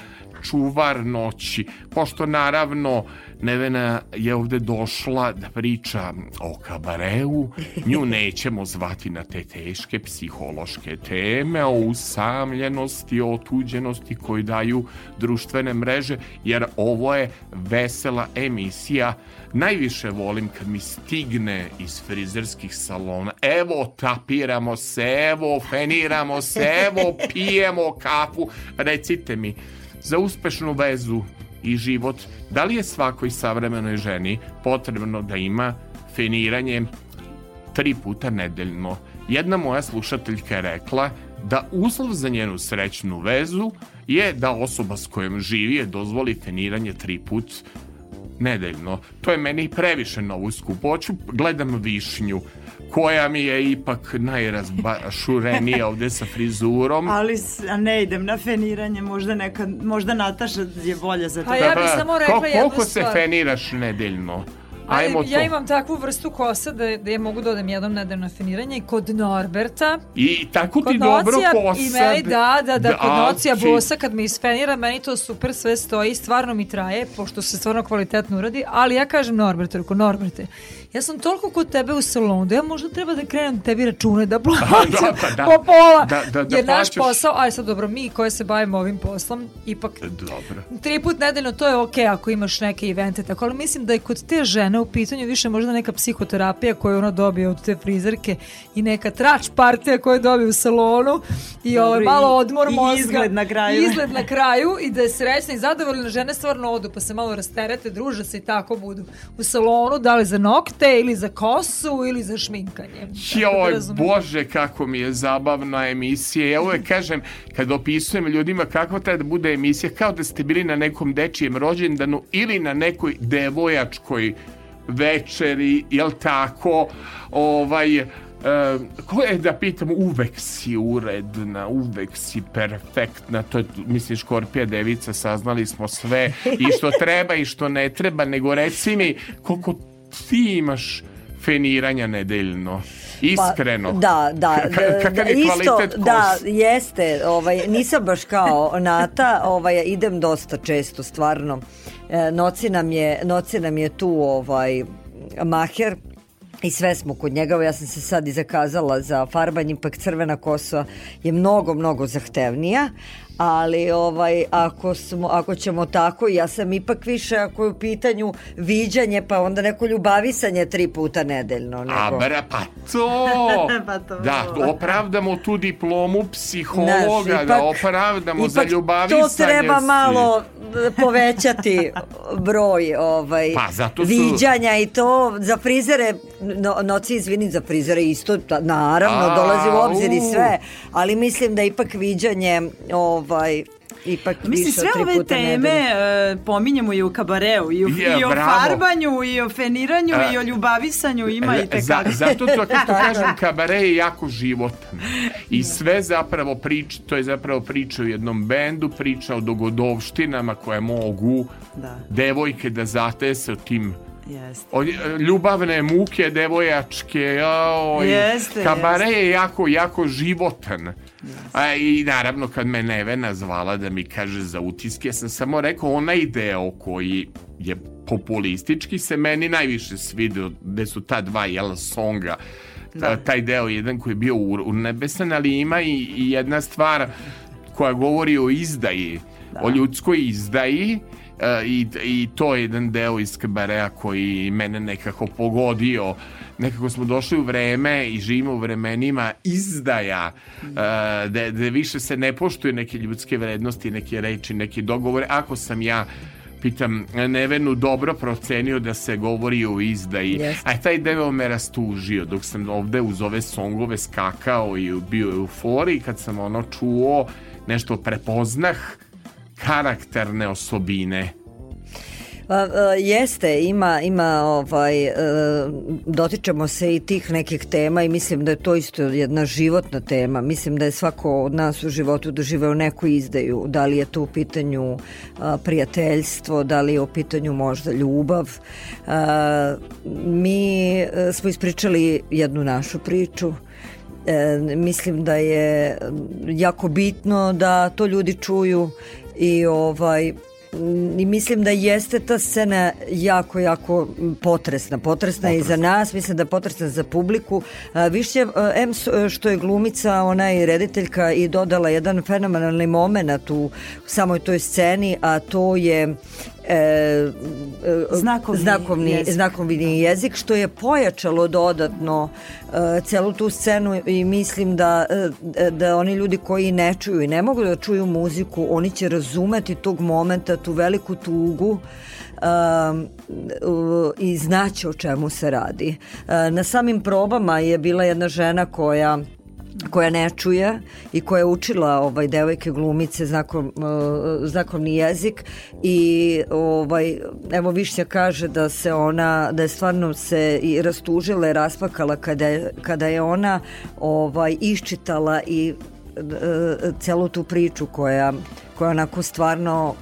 Čuvar noći. Pošto naravno Nevena je ovde došla da priča o kabareu, nju nećemo zvati na te teške psihološke teme, o usamljenosti, o otuđenosti koju daju društvene mreže, jer ovo je vesela emisija. Najviše volim kad mi stigne iz frizerskih salona. Evo, tapiramo se, evo, feniramo se, evo, pijemo kafu. Recite mi, za uspešnu vezu i život, da li je svakoj savremenoj ženi potrebno da ima feniranje tri puta nedeljno? Jedna moja slušateljka je rekla da uslov za njenu srećnu vezu je da osoba s kojom živi je dozvoli feniranje tri put nedeljno. To je meni previše na ovu skupoću. Gledam višnju koja mi je ipak najrazbašurenija ovde sa frizurom. Ali ne idem na feniranje, možda, neka, možda Nataša je bolja za to. Pa ja bih samo rekla Ko- Koliko se stvar. feniraš nedeljno? Ali Ajmo ja to. imam takvu vrstu kosa da, da ja mogu da odem jednom nedeljno na feniranje i kod Norberta. I tako ti Kod dobro nocija posad. i meni da, da, da, kod nocijači- bosa kad mi isfenira, meni to super sve stoji, stvarno mi traje, pošto se stvarno kvalitetno uradi, ali ja kažem Norbertu, rekao Norberte, ja sam toliko kod tebe u salonu da ja možda treba da krenem tebi račune da plaćam da, pa da. po pola, Da, da, da jer naš plaćaš. posao, aj sad dobro, mi koje se bavimo ovim poslom, ipak Dobro. tri put nedeljno to je okej ako imaš neke evente tako, ali mislim da je kod te žene u pitanju više možda neka psihoterapija koju ona dobije od te frizerke i neka trač partija koju dobije u salonu i Dobro, ovaj, i- malo odmor i mozga. izgled na kraju. I izgled na kraju i da je srećna i zadovoljna žene stvarno odu pa se malo rasterete, druže se i tako budu u salonu, da li za nokte ili za kosu ili za šminkanje. Da Joj, razumem. bože, kako mi je zabavna emisija. Ja uvek kažem, kad opisujem ljudima kako treba da bude emisija, kao da ste bili na nekom dečijem rođendanu ili na nekoj devojačkoj večeri, jel tako, ovaj, E, ko je da pitam, uvek si uredna, uvek si perfektna, to je, mislim, Škorpija devica, saznali smo sve, i što treba i što ne treba, nego reci mi koliko ti imaš feniranja nedeljno. Iskreno. Pa, da, da. K- kakav je isto, kvalitet kose? da, jeste. Ovaj, nisam baš kao Nata, ovaj, idem dosta često, stvarno. E, noci, nam je, noci nam je tu ovaj, maher, i sve smo kod njega, ja sam se sad i zakazala za farbanje, ipak crvena kosa je mnogo, mnogo zahtevnija, ali ovaj, ako, smo, ako ćemo tako, ja sam ipak više ako je u pitanju viđanje, pa onda neko ljubavisanje tri puta nedeljno. Nego... A bra, pa to! Pa to. Da, opravdamo tu diplomu psihologa, Znaš, da opravdamo za ipak ljubavisanje to treba si. malo povećati broj ovaj Pa, zato su- viđanja i to za frizere no, noci izvini za frizere isto ta- naravno A, dolazi u obzir i u. sve ali mislim da ipak viđanje ovaj ipak Mislim, više sve ove teme nedeljno. e, pominjemo i u kabareu, i u, Je, i o bravo. farbanju, i o feniranju, A, i o ljubavisanju, ima i E, Za, tekako. zato to kako kažem kabare je jako životan i sve zapravo priča to je zapravo priča o jednom bendu priča o dogodovštinama koje mogu Da. devojke da zatese o tim Jeste. o, ljubavne muke devojačke jaoj, Jeste, kabare jeste. je jako jako životan. A, i naravno kad me Nevena zvala da mi kaže za utiske ja sam samo rekao onaj deo koji je populistički se meni najviše svidio gde su ta dva jel songa. Ta- taj deo jedan koji je bio u, u nebesan ali ima i, i jedna stvar koja govori o izdaji o ljudskoj izdaji e, i, i to je jedan deo iz kabarea koji mene nekako pogodio. Nekako smo došli u vreme i živimo u vremenima izdaja e, da, da više se ne poštuju neke ljudske vrednosti neke reči, neke dogovore. Ako sam ja pitam Nevenu dobro procenio da se govori o izdaji. Jeste. a taj deo me rastužio dok sam ovde uz ove songove skakao i bio euforiji kad sam ono čuo nešto prepoznah karakterne osobine Pa, e, jeste, ima, ima ovaj, e, dotičemo se i tih nekih tema i mislim da je to isto jedna životna tema. Mislim da je svako od nas u životu doživeo neku izdaju. Da li je to u pitanju a, prijateljstvo, da li je u pitanju možda ljubav. Mi e, smo ispričali jednu našu priču E, mislim da je jako bitno da to ljudi čuju i ovaj m, i mislim da jeste ta scena jako, jako potresna. Potresna je i za nas, mislim da je potresna za publiku. A, više, a, em s- što je glumica, ona je rediteljka i dodala jedan fenomenalni moment u samoj toj sceni, a to je e, e, Znakovni znakovni, jezik. znakovni jezik što je pojačalo dodatno e, celu tu scenu i mislim da, e, da oni ljudi koji ne čuju i ne mogu da čuju muziku oni će razumeti tog momenta tu veliku tugu um, u- i znaće o čemu se radi. E, na samim probama je bila jedna žena koja koja ne čuje i koja je učila ovaj devojke glumice znakom, uh, znakovni jezik i ovaj evo Višnja kaže da se ona da je stvarno se i rastužila i rasplakala kada je, kada je ona ovaj iščitala i e, celu tu priču koja koja onako stvarno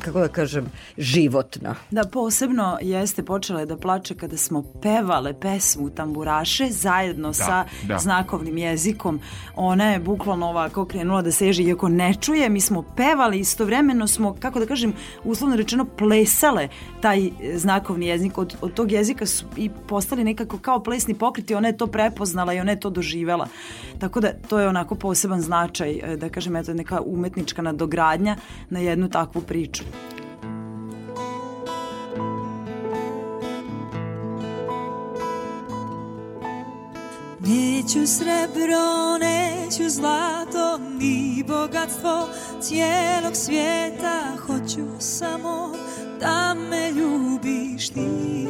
kako da kažem životna Da, posebno jeste počela da plače kada smo pevale pesmu Tamburaše zajedno sa da. znakovnim jezikom. Ona je bukvalno ovako krenula da seže, iako ne čuje, mi smo pevali, istovremeno smo, kako da kažem, uslovno rečeno, plesale taj e, znakovni jezik. Od, od tog jezika su i postali nekako kao plesni pokriti, ona je to prepoznala i ona je to doživela. Tako da to je onako poseban značaj, e, da kažem, eto neka umetnička nadogradnja na jednu takvu priču. Neću srebro, neću zlato, ni bogatstvo cijelog svijeta. Hoću samo da me ljubiš ti.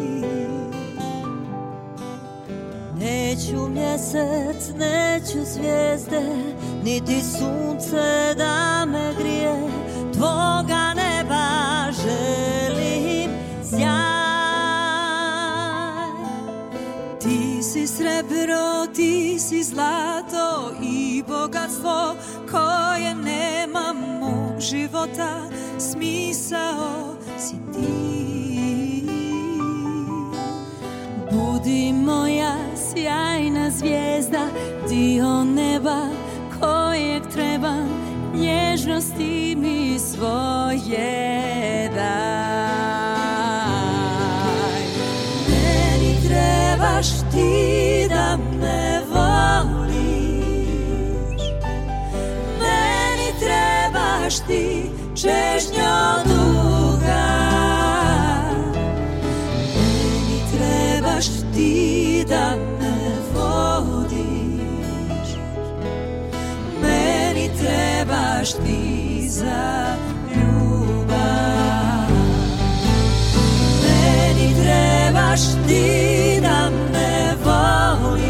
Neću mjesec, neću zvijezde, niti sunce da me grije Tvoga neba želim sjaj Ti si srebro, ti si zlato i bogatstvo koje nema mog života, smisao si ti. Budi moja sjajna zvijezda, dio neba kojeg trebam, nježnosti mi svoje daj. Meni trebaš ti da me voliš, meni trebaš ti čežnjo duga. Meni trebaš ti da me trebaš ti za ljubav. Meni trebaš ti da me voliš.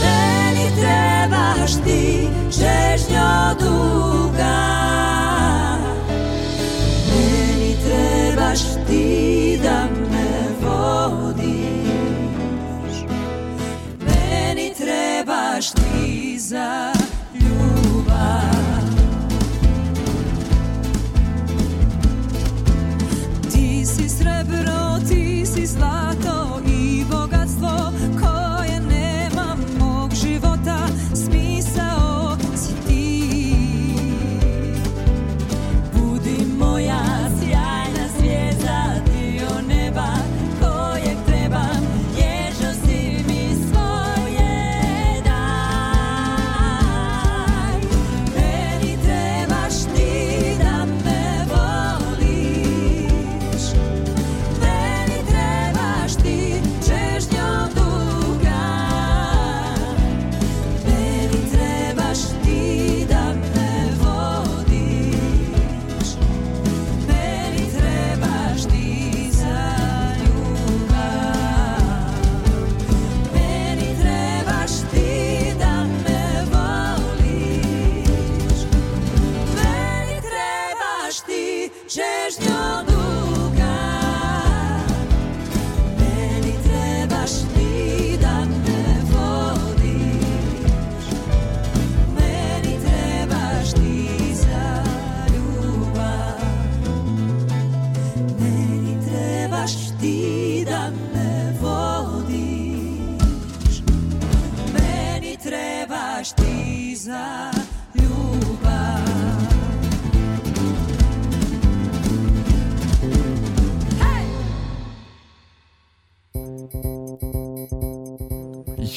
Meni trebaš ti čežnjo duga. Meni trebaš ti da me vodiš. Meni trebaš ti za srebro, čežnjo duga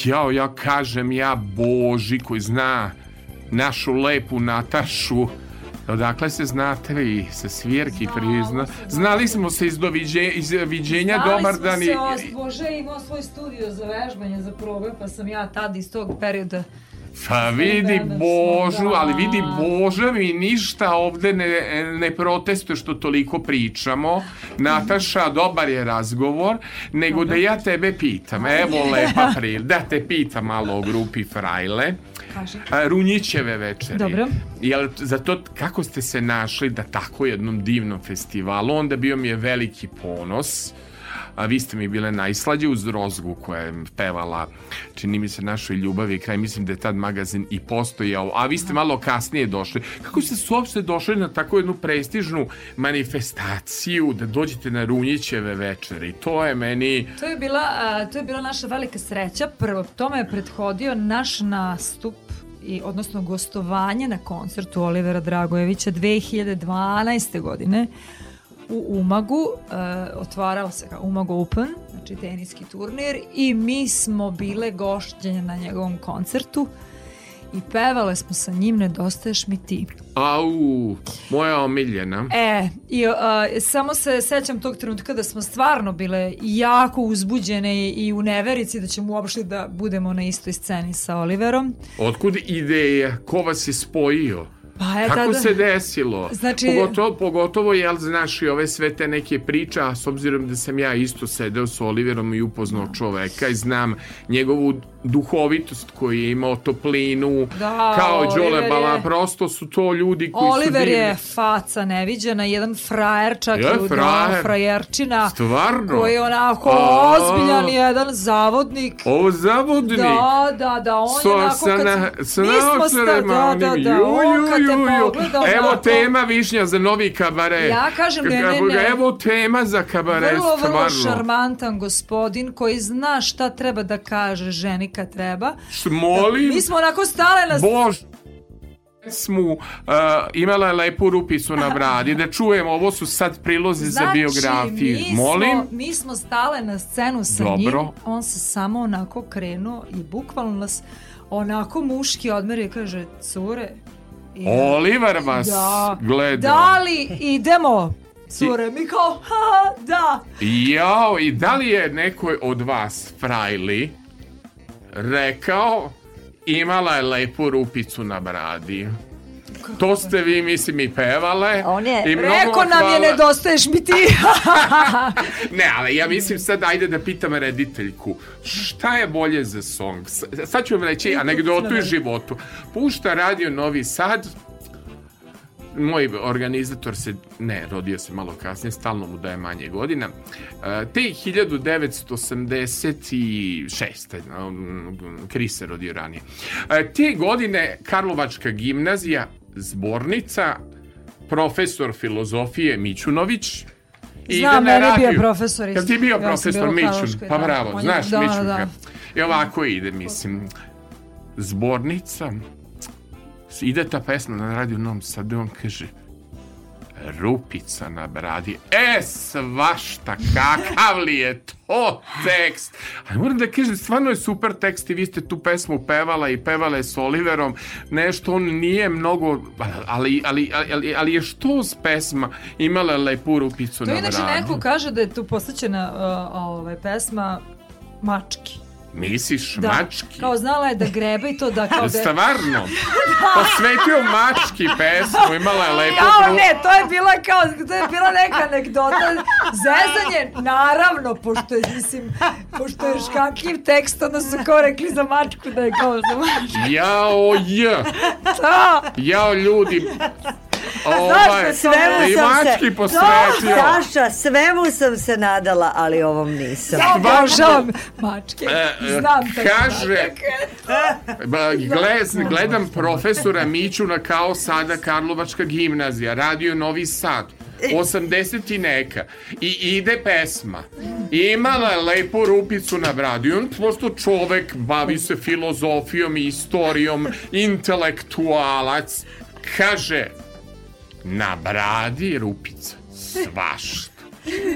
Jao, ja kažem, ja Boži koji zna našu lepu Natašu, Odakle se znate vi? Sa svirki prizna? Znali smo se iz, doviđe, iz viđenja dobar dan i... Znali smo se, Bože imao svoj studio za vežbanje, za probe, pa sam ja tad iz tog perioda Pa vidi Božu, da. ali vidi Boža mi ništa ovde ne, ne protestuje što toliko pričamo. Nataša, dobar je razgovor, nego da ja tebe pitam. Evo lepa pril, da te pitam malo o grupi Frajle. Runjićeve večeri. Dobro. Jel, za to kako ste se našli da tako jednom divnom festivalu, onda bio mi je veliki ponos. A vi ste mi bile najslađe uz Rozgu koja je pevala, čini mi se, našoj ljubavi kraj, mislim da je tad magazin i postojao, a vi ste malo kasnije došli. Kako ste su uopšte došli na tako jednu prestižnu manifestaciju da dođete na Runjićeve večeri? To je meni... To je bila, a, to je bila naša velika sreća. Prvo, tome je prethodio naš nastup i odnosno gostovanje na koncertu Olivera Dragojevića 2012. godine u Umagu, e, otvarao se kao Umag Open, znači teniski turnir i mi smo bile gošćenje na njegovom koncertu i pevale smo sa njim Nedostaješ mi ti. Au, moja omiljena. E, i a, samo se sećam tog trenutka da smo stvarno bile jako uzbuđene i u neverici da ćemo uopšte da budemo na istoj sceni sa Oliverom. Otkud ideja? Ko vas je spojio? Pa je Kako tada- se desilo? Znači- Pogotovo, pogotovo jel znaš i ove sve te neke priče, a s obzirom da sam ja isto sedeo s Oliverom i upoznao čoveka i znam njegovu duhovitost koji je imao toplinu, Da, kao Đole Oliver Bala, prosto su to ljudi koji su Oliver je faca neviđena, jedan frajer čak Je, i frajer. frajerčina. Stvarno? Koji je onako A. ozbiljan jedan zavodnik. Ovo zavodnik. Da, da, da, on So, je onako sa, kad... na, sa naočarima sta- da, da, da, Ju, on kad ju, te ju, ju. pogleda Evo onako- tema višnja za novi kabare. Ja kažem, ne, ne, Evo- ne. Evo tema za kabare, Vrlo, vrlo šarmantan gospodin koji zna šta treba da kaže ženi kad treba. Molim, Mi smo onako stale na... Bož, smo uh, imala je lepu rupicu na bradi da čujemo ovo su sad prilozi za biografiju. Znači, mi molim? Smo, mi smo stale na scenu sa Dobro. njim, on se samo onako krenuo i bukvalno nas onako muški odmerio i kaže, cure, i- Oliver vas da, gleda. Da li idemo, cure, mi kao, ha, da, Jao, i da li je neko od vas, frajli, rekao imala je lepu rupicu na bradi? To ste vi, mislim, i pevale. On je I mnogo Reko vam nam je, nedostaješ mi ti. Ne, ali ja mislim sad, ajde da pitam rediteljku, šta je bolje za song? Sad ću vam reći anegdotu iz životu. Pušta radio Novi Sad, moj organizator se, ne, rodio se malo kasnije, stalno mu daje manje godina. E, Te 1986. um, Kris se rodio ranije. E, Te godine Karlovačka gimnazija, zbornica, profesor filozofije Mićunović, ide Znam, na meni je bio profesor. Jel ti bio Ja profesor Mićun? Pa da. bravo, znaš da, Mićunka. da. I ovako ide, mislim. Zbornica, ide ta pesma na radiju Novom Sadu, on kaže Rupica na bradi. E, svašta, kakav li je to tekst? Ali moram da kažem, stvarno je super tekst i vi ste tu pesmu pevala i pevala je s Oliverom. Nešto, on nije mnogo, ali, ali, ali, ali je što s pesma imala lepu rupicu To na inače bradi. neko kaže da je tu posvećena uh, ovaj, pesma Mački. Misliš, Da, mački? kao znala je da grebe i to da kao da... Stvarno? Posvetio mački pesmu, imala je lepo Jao, gru- ne, to je bila kao, to je bila neka anegdota. Zezanje, naravno, pošto je, mislim, pošto je škakljiv tekst, onda su kao rekli za mačku da je kao za mačku. Jao, j. Da, Jao, ljudi. Ovaj, Svemu i sam mački se, posvetio. Saša, svemu sam se nadala, ali ovom nisam. ja obožavam mačke. E, e, Znam taj kaže, ba, gle- gledam profesora Mićuna kao sada Karlovačka gimnazija, radio Novi Sad. 80 i neka. I ide pesma. Imala je lepu rupicu na bradi. On prosto čovek bavi se filozofijom i istorijom, intelektualac. Kaže, na bradi rupica. Svašta.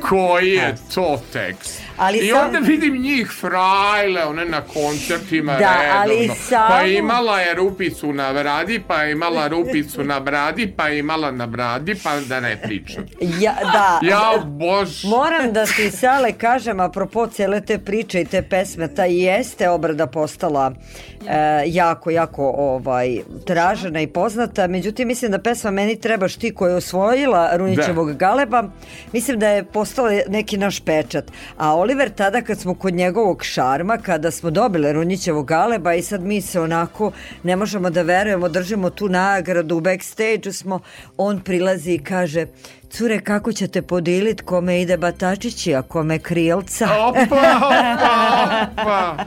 Koji je to tekst? Ali I sam- onda vidim njih frajle, one na koncertima Da, ali redovno. samo- Pa imala je rupicu na bradi, pa je imala rupicu na bradi, pa je imala na bradi, pa da ne pričam. Ja, da, Ja, bož. Moram da ti Sale kažem apropo cijele te priče i te pesme, ta jeste obrada postala e, jako, jako ovaj, tražena i poznata, međutim mislim da pesma Meni trebaš ti koja je osvojila Runićevog galeba, mislim da je postala neki naš pečat. A Oliver tada kad smo kod njegovog šarma, kada smo dobili Runjićevog galeba i sad mi se onako ne možemo da verujemo, držimo tu nagradu, u backstage smo, on prilazi i kaže Cure, kako ćete podilit kome ide batačići, a kome krilca? Opa, opa, opa.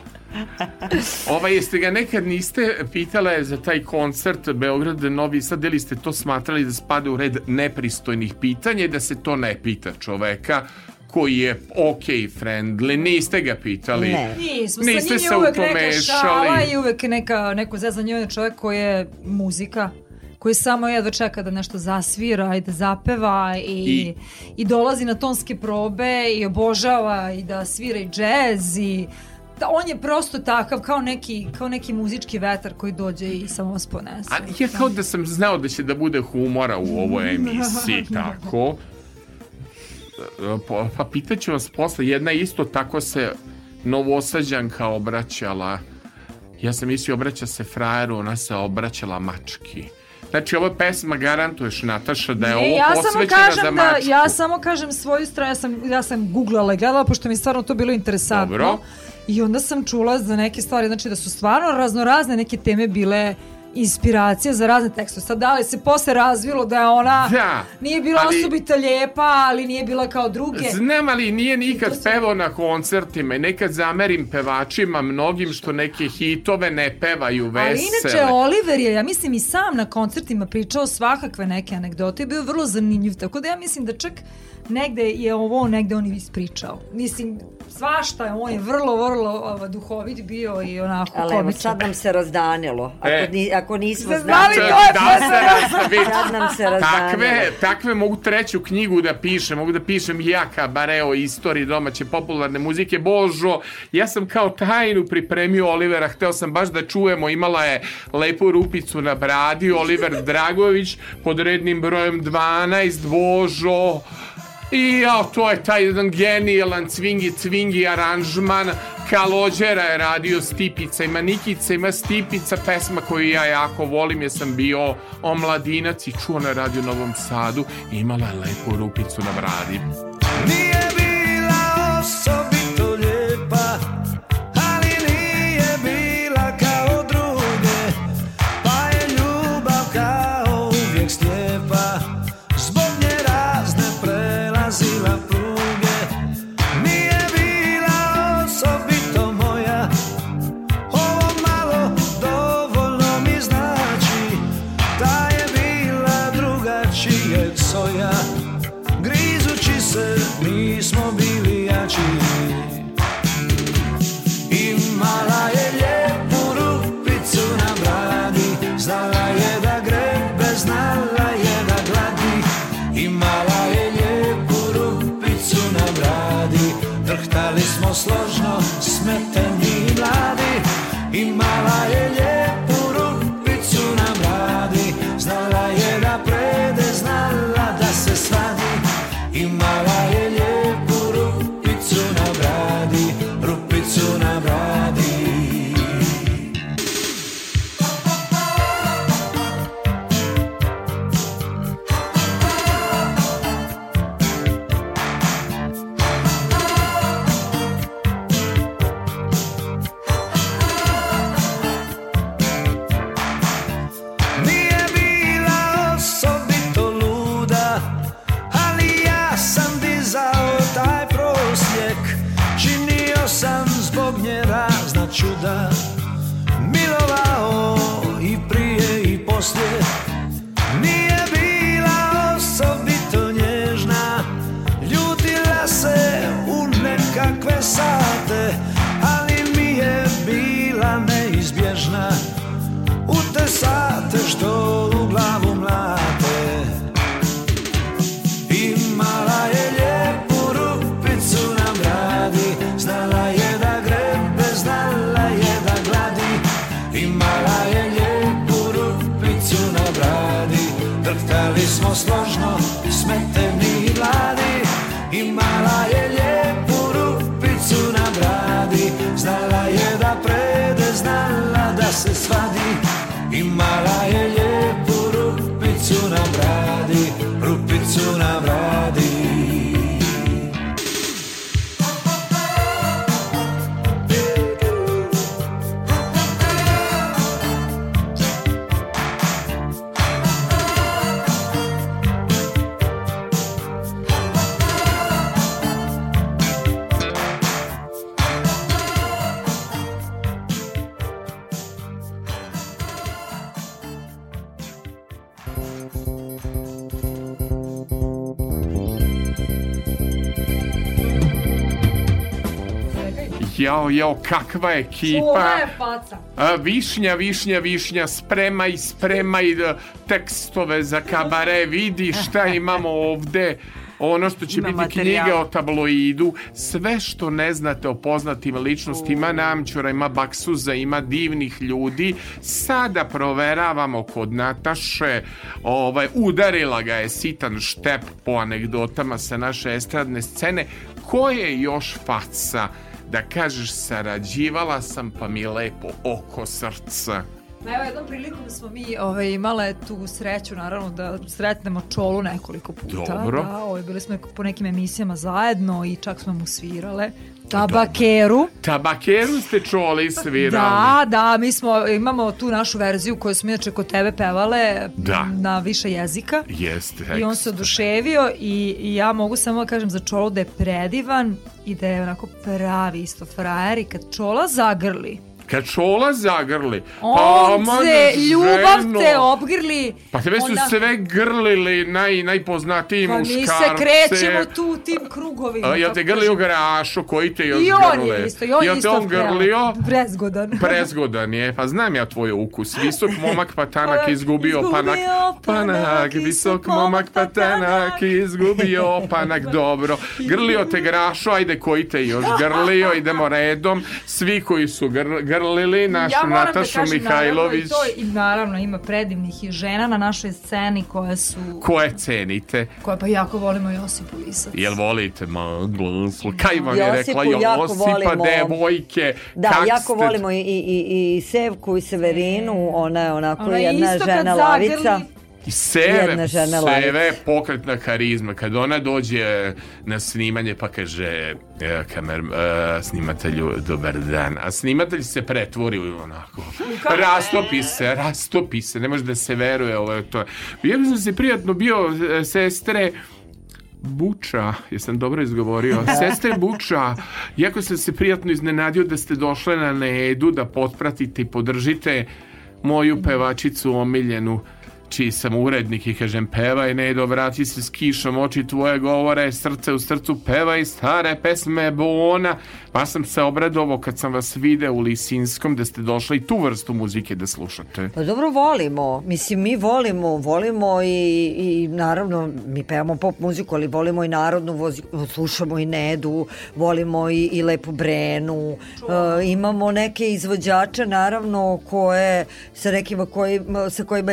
Ovaj, jeste ga nekad niste pitale za taj koncert Beograd Novi Sad, ili ste to smatrali da spada u red nepristojnih pitanja i da se to ne pita čoveka koji je ok friendly, niste ga pitali. Ne. Nismo, Niste sa njim se uvek to neka i uvek neka, neko zezanje, on je čovjek koji je muzika koji samo jedva čeka da nešto zasvira i da zapeva i, I- i, dolazi na tonske probe i obožava i da svira i džez i da on je prosto takav kao neki, kao neki muzički vetar koji dođe i samo vas ponese. A ja kao da sam znao da će da bude humora u ovoj emisiji, tako. Po- Pa pitaću vas posle, jedna isto tako se novosađanka obraćala. Ja sam mislio obraća se frajeru, ona se obraćala mački. Znači, ova pesma garantuješ, Nataša, da je Ne, ovo ja samo posvećena za kažem da mačku. ja samo kažem svoju stranu, ja sam ja sam guglala i gledala pošto mi je stvarno to bilo interesantno. Dobro. I onda sam čula za neke stvari, znači da su stvarno raznorazne neke teme bile inspiracija za razne tekstove. Sad da li se posle razvilo da je ona Da, nije bila ali- osobito lijepa, ali nije bila kao druge. Znam, ali nije nikad pevao na koncertima i nekad zamerim pevačima mnogim što neke hitove ne pevaju vesele. Ali inače Oliver je, ja mislim i sam na koncertima pričao svakakve neke anegdote i bio vrlo zanimljiv, tako da ja mislim da čak negde je ovo negde on i ispričao. Mislim, svašta je, on je vrlo, vrlo ova, duhovit bio i onako Ali evo, sad nam se razdanilo. Ako, E. ni, ako nismo znali znali, to je da se razvidi. sad nam se razdanilo. Takve, takve mogu treću knjigu da pišem, mogu da pišem ja kabare o istoriji domaće popularne muzike. Božo, ja sam kao tajnu pripremio Olivera, hteo sam baš da čujemo, imala je lepu rupicu na bradi, Oliver Dragović pod rednim brojem 12, Božo. I ja, to je taj jedan genijalan cvingi cvingi aranžman. Kalođera je radio Stipica ima Nikica, ima Stipica pesma koju ja jako volim jer sam bio omladinac i čuo na radio Novom Sadu. Imala je lepu rupicu na bradi. Nije Jao, kakva ekipa je faca. A, višnja, višnja, višnja, spremaj, spremaj e, tekstove za kabare, vidi šta imamo ovde. Ono što će Ima biti materijal. knjiga o tabloidu, sve što ne znate o poznatim ličnostima, Namćura, ima Baksuza, ima divnih ljudi. Sada proveravamo kod Nataše, ovaj, udarila ga je sitan štep po anegdotama sa naše estradne scene. Ko je još faca da kažeš sarađivala sam pa mi lepo oko srca? Ma evo, jednom prilikom smo mi ovaj, imale tu sreću, naravno, da sretnemo Čolu nekoliko puta. Dobro. Da, ovaj, bili smo po nekim emisijama zajedno i čak smo mu svirale. Tabakeru. Tabakeru ste čuli svirali. Da, da, mi smo, imamo tu našu verziju koju smo inače kod tebe pevale Da. na više jezika. Jeste. I on se oduševio i, i ja mogu samo da kažem za Čolu da je predivan i da je onako pravi isto frajer i kad Čola zagrli, Kad čola zagrli. ma se, ljubav ženo. te obgrli. Pa tebe su onda- sve grlili naj, najpoznatiji Pa muškarce. mi se krećemo tu u tim krugovima. A, jel kako te grlio kažem. garašo, koji te još I on grle? je isto, i on je Jel te isto on grlio? Prezgodan. Prezgodan je, pa znam ja tvoj ukus. Visok momak pa tanak Panak izgubio izgubio panak. Panak, visok momak pa tanak izgubio panak. Dobro. Grlio te grašo, ajde koji te još grlio, idemo redom. Svi koji su gr- grlili našu ja moram Natašu da kažem, Mihajlović. Naravno, i, to, I naravno ima predivnih i žena na našoj sceni koje su, Koje cenite? koje pa jako volimo Josipu Lisac. Jel volite maglu? Kaj vam je Josipu rekla jako Josipa, volimo. devojke? Da, kak jako ste- volimo i, i, i Sevku i Severinu, ona je onako Ona je jedna isto kad žena zagrli, lavica. I Seve, Jedna žena Seve je pokretna karizma. Kad ona dođe na snimanje pa kaže e, kamer, e, snimatelju dobar dan. A snimatelj se pretvori u onako. Rastopi se, rastopi se. Ne može da se veruje. Ovo to. Ja sam se prijatno bio e, sestre Buča, jesam dobro izgovorio, sestre Buča, jako sam se prijatno iznenadio da ste došle na Nedu da potpratite i podržite moju pevačicu omiljenu čiji sam urednik i kažem pevaj Nedo, vrati se s kišom, oči tvoje govore, srce u srcu, pevaj stare pesme Bona. Pa sam se obradovao kad sam vas video u Lisinskom da ste došli i tu vrstu muzike da slušate. Pa dobro volimo, mislim mi volimo, volimo i, i naravno mi pevamo pop muziku, ali volimo i narodnu, vozi, slušamo i Nedu, volimo i, i Lepu Brenu, e, imamo neke izvođače naravno koje sa nekima koji, sa kojima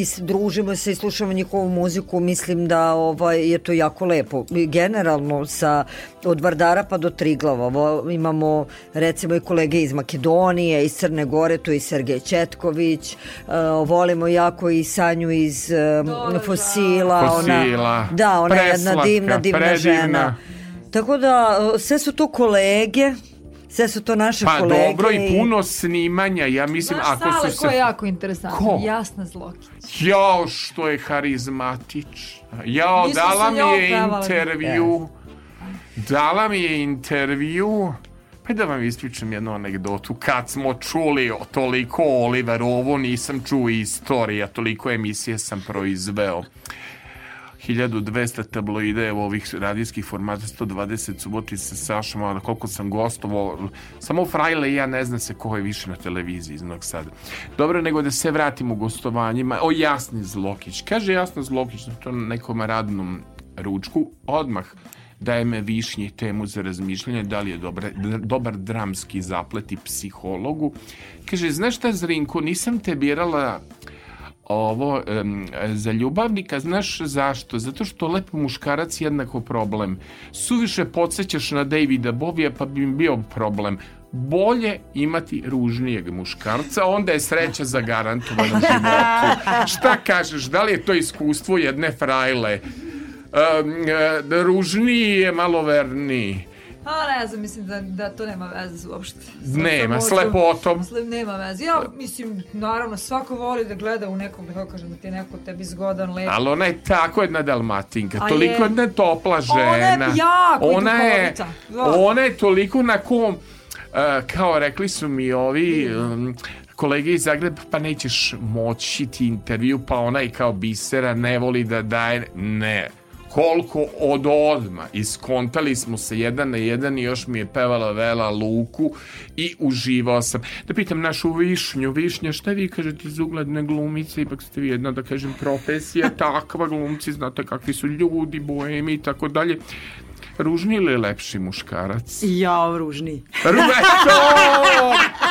i, družimo se i slušamo njihovu muziku, mislim da ovaj, je to jako lepo. Generalno sa od Vardara pa do Triglava vo- imamo recimo i kolege iz Makedonije, iz Crne Gore, tu i Sergej Četković, uh, volimo jako i Sanju iz um, Fosila, Fosila. ona, da, ona je jedna divna, divna predivna. žena. Tako da, uh, sve su to kolege, sve su to naše Pa kolege. dobro i puno snimanja, ja mislim Znaš, ako Sale, su ko je se... jako interesantno? Ko? Jasna Zlokić. Jao, što je harizmatič. Jao, smo dala mi je pevale. intervju. Dala mi je intervju. Pa da vam ispričam jednu anegdotu. Kad smo čuli o toliko o Oliverovu, nisam čuo istorija, toliko emisije sam proizveo. 1200 tabloide evo ovih radijskih formata 120 suboti sa Sašom ali koliko sam gostovao samo Frajle i ja ne zna se ko je više na televiziji iz Novog Sada dobro nego da se vratim u gostovanjima. O Jasni Zlokić. Kaže Jasna Zlokić na tom nekom radnom ručku odmah daje me višnji temu za razmišljanje da li je dobar, dobar dramski zaplet i psihologu. Kaže znaš šta Zrinko nisam te birala ovo em, za ljubavnika, znaš zašto? Zato što lepo muškarac je jednako problem. Suviše podsjećaš na Davida Bovija pa bi im bio problem. Bolje imati ružnijeg muškarca, onda je sreća zagarantovana u životu. Šta kažeš, da li je to iskustvo jedne frajle? Um, ružniji je malo verniji. A ne znam, mislim da, da to nema veze uopšte. Sa- Nema, sa s možda- lepotom. s le- Nema veze. Ja mislim, naravno, svako voli da gleda u nekom, kako kažem, da ti je neko tebi zgodan, lep. Ali ona je tako jedna dalmatinka, A toliko je. jedna topla žena. Ona je jako ona je. Da. ona je toliko na kom, uh, kao rekli su mi ovi um, kolege iz Zagreba, pa nećeš moći ti intervju, pa ona i kao bisera ne voli da daje, ne. Koliko od odma iskontali smo se jedan na jedan i još mi je pevala Vela Luku i uživao sam. Da pitam našu Višnju, Višnja, šta vi kažete iz ugledne glumice, ipak ste vi jedna, da kažem, profesija, takva glumci, znate kakvi su ljudi, boemi i tako dalje. Ružni ili lepši muškarac? Jao, ružni. Rubeto!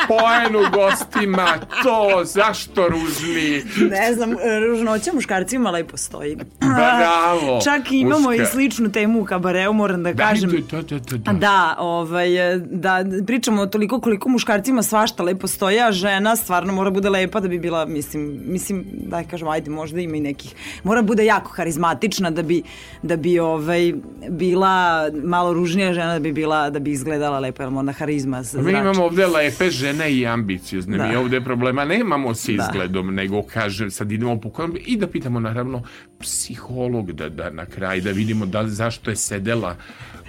poenu gostima, to, zašto ružni? Ne znam, ružnoća muškarcima lepo stoji. Bravo. Čak i imamo i muška. sličnu temu u kabareu, moram da kažem. Da, da, da, da. Da, ovaj, da pričamo o toliko koliko muškarcima svašta lepo stoje, a žena stvarno mora bude lepa da bi bila, mislim, mislim, da kažem, ajde, možda ima i nekih, mora bude jako harizmatična da bi, da bi ovaj, bila malo ružnija žena da bi bila, da bi izgledala lepo, jer mora harizma se Mi imamo ovde lepe žene i ambiciozne. Da. Mi ovde problema nemamo sa Da. izgledom, nego kažem, sad idemo po i da pitamo naravno psiholog da, da na kraj da vidimo da li- zašto je sedela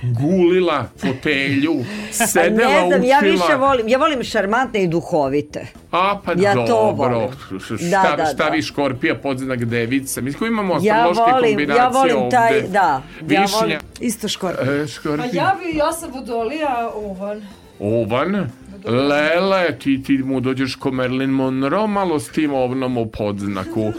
gulila fotelju, Pa sedela, ne znam, ja učila. više volim, ja volim šarmantne i duhovite. A pa Ja to dobro. volim. Š- Da, Šta, da, šta da. vi škorpija, podznak devica. Mi imamo Ja astrološke volim, kombinacije ja volim taj, ovde. da. Ja Višnja, volim, Isto škor. e, Pa škorpija. ja bi, ja sam vodolija ovan. Ovan, Lele, ti, ti mu dođeš ko Marilyn Monroe malo s tim ovnom u podznaku.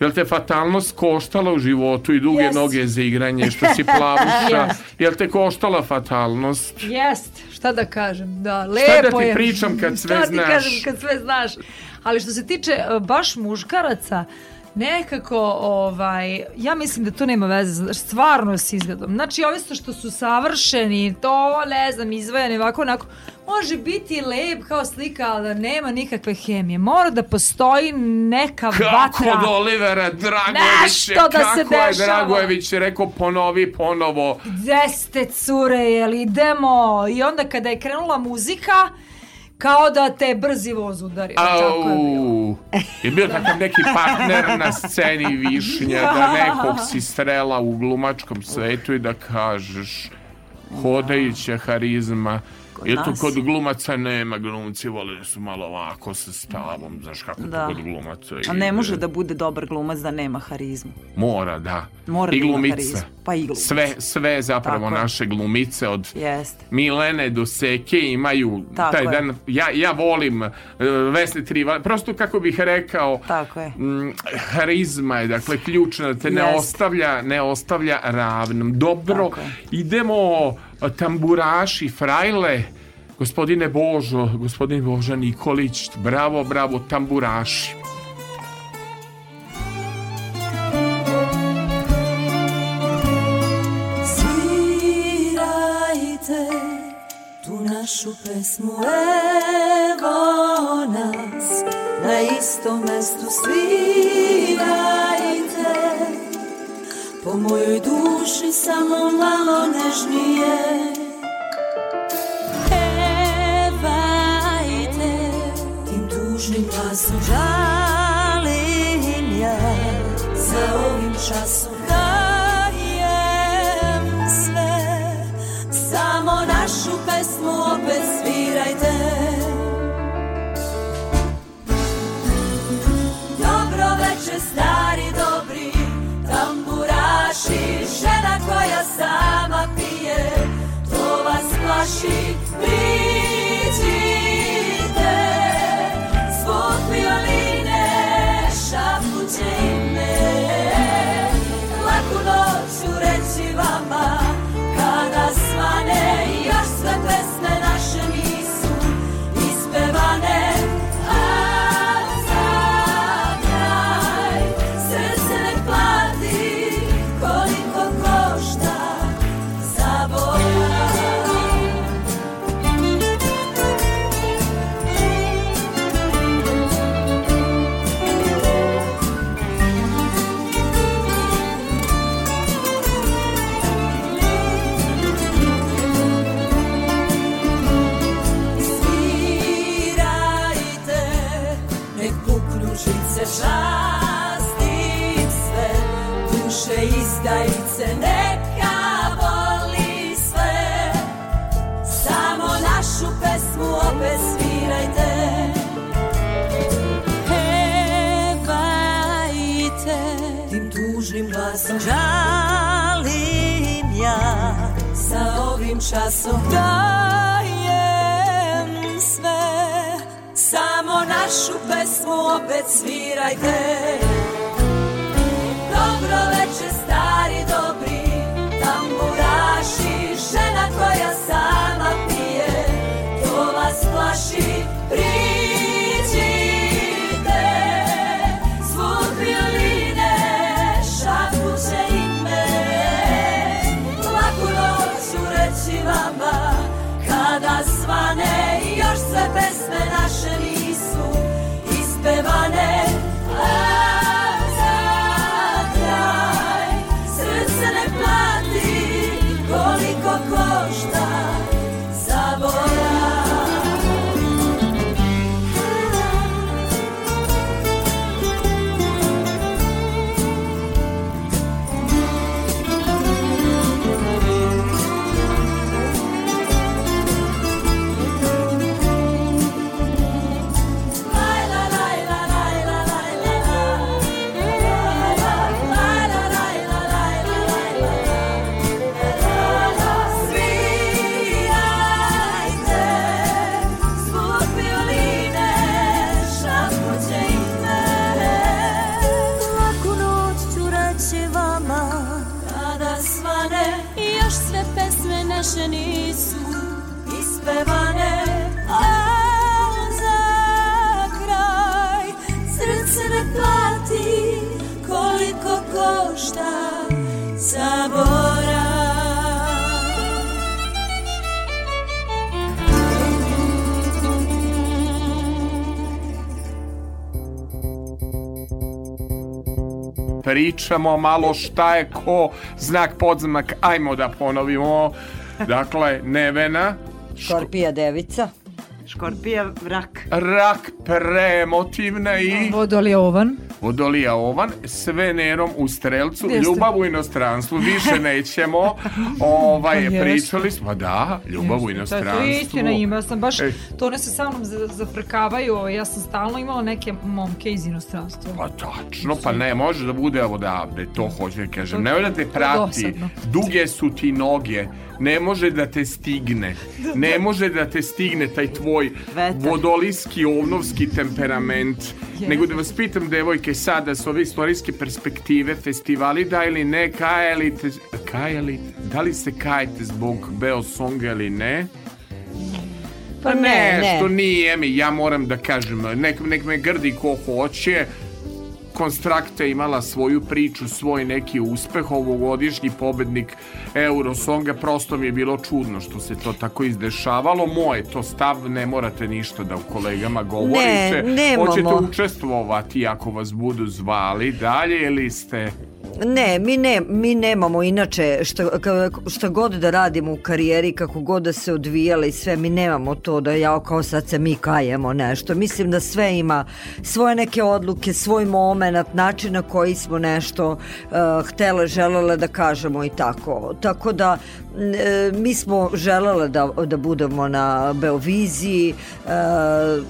Jel te fatalnost koštala u životu i duge Yes. noge za igranje što si plavuša? Yes. Jel te koštala fatalnost? Jest, šta da kažem, da, lepo Šta da ti je. pričam kad sve šta ti znaš? kažem kad sve znaš. Ali što se tiče e, baš muškaraca, nekako, ovaj, ja mislim da to nema veze stvarno s izgledom. Znači, ovisno što su savršeni, to, ne znam, izvajani ovako, onako, može biti lep kao slika, ali da nema nikakve hemije. Mora da postoji neka Kako vatra. od Olivera Dragovića, Nešto da se kako je dešava. Dragojević rekao ponovi ponovo. Gde ste cure, jel idemo? I onda kada je krenula muzika, kao da te brzi voz udario. Tako je bilo. Au, je bio takav neki partner na sceni Višnja, da nekog si strela u glumačkom svetu i da kažeš hodajuća harizma. Kod Jer nas. kod glumaca nema, glumci vole da su malo ovako sa stavom, znaš kako Da. to kod glumaca A ne može da bude dobar glumac da nema harizmu. Mora, da. Mora I da harizmu. Pa i glumice. Sve, sve zapravo Tako naše glumice od Jeste. Milene do Seke imaju Tako taj je. dan. Ja, ja volim uh, Vesne Triva, prosto kako bih rekao, Tako je. mm, harizma je dakle ključna da te ne Jeste. ostavlja ne ostavlja ravnom. Dobro, Tako idemo tamburaši, frajle, gospodine Božo, gospodin Boža Nikolić, bravo, bravo, tamburaši. Svirajte tu našu pesmu Evo nas Na istom mestu svirajte Po mojoj duši samo malo nežnije. Pevajte Tim tužnim glasom žalim ja. Za ovim časom dajem sve. Samo našu pesmu opet svirajte. Dobro veče stari. dobri tamburaši Žena koja sama pije To vas plaši Priđite časom dajem sve. Samo našu pesmu opet svirajte. Dobro veče stari dobri tamburaši Žena koja sama Pričamo malo šta je ko znak podznak, ajmo da ponovimo. Dakle, Nevena, Škorpija devica. Škorpija, rak. rak premotivna i Vodolija ovan. Vodolija Ovan s Venerom u Strelcu, Jeste. ljubav u inostranstvu, više nećemo. Ovaj, Pa jeste. pričali smo, da, ljubav u To je inostranstvu. to je istina ima, sam baš, Ej. to one se sa mnom za- zafrkavaju, ovaj, ja sam stalno imala neke momke iz inostranstva. Pa tačno, pa ne, može da bude odavde, to hoću da kažem. Ne da te prati, duge su ti noge, ne može da te stigne, ne može da te stigne taj tvoj Vetar. vodolijski, ovnovski temperament. Nego da vas pitam, devojke, sada s ove istorijske perspektive, festivali da ili ne, kajelite, kajeli, da li se kajete zbog Beosonga ili ne? Pa ne, ne. Nešto nije mi, ja moram da kažem, nek, nek me grdi ko hoće. Konstrakta je imala svoju priču, svoj neki uspeh, ovogodišnji pobednik Eurosonga, prosto mi je bilo čudno što se to tako izdešavalo. Moj je to stav, ne morate ništa da u kolegama govorite. nemamo. Hoćete učestvovati ako vas budu zvali dalje ili ste... Ne, mi, ne, mi nemamo inače šta, šta god da radimo u karijeri, kako god da se odvijala i sve, mi nemamo to da ja kao sad se mi kajemo nešto. Mislim da sve ima svoje neke odluke, svoj moment, način na koji smo nešto uh, htele, želele da kažemo i tako. Tako da e, mi smo želele da, da budemo na Beoviziji, e,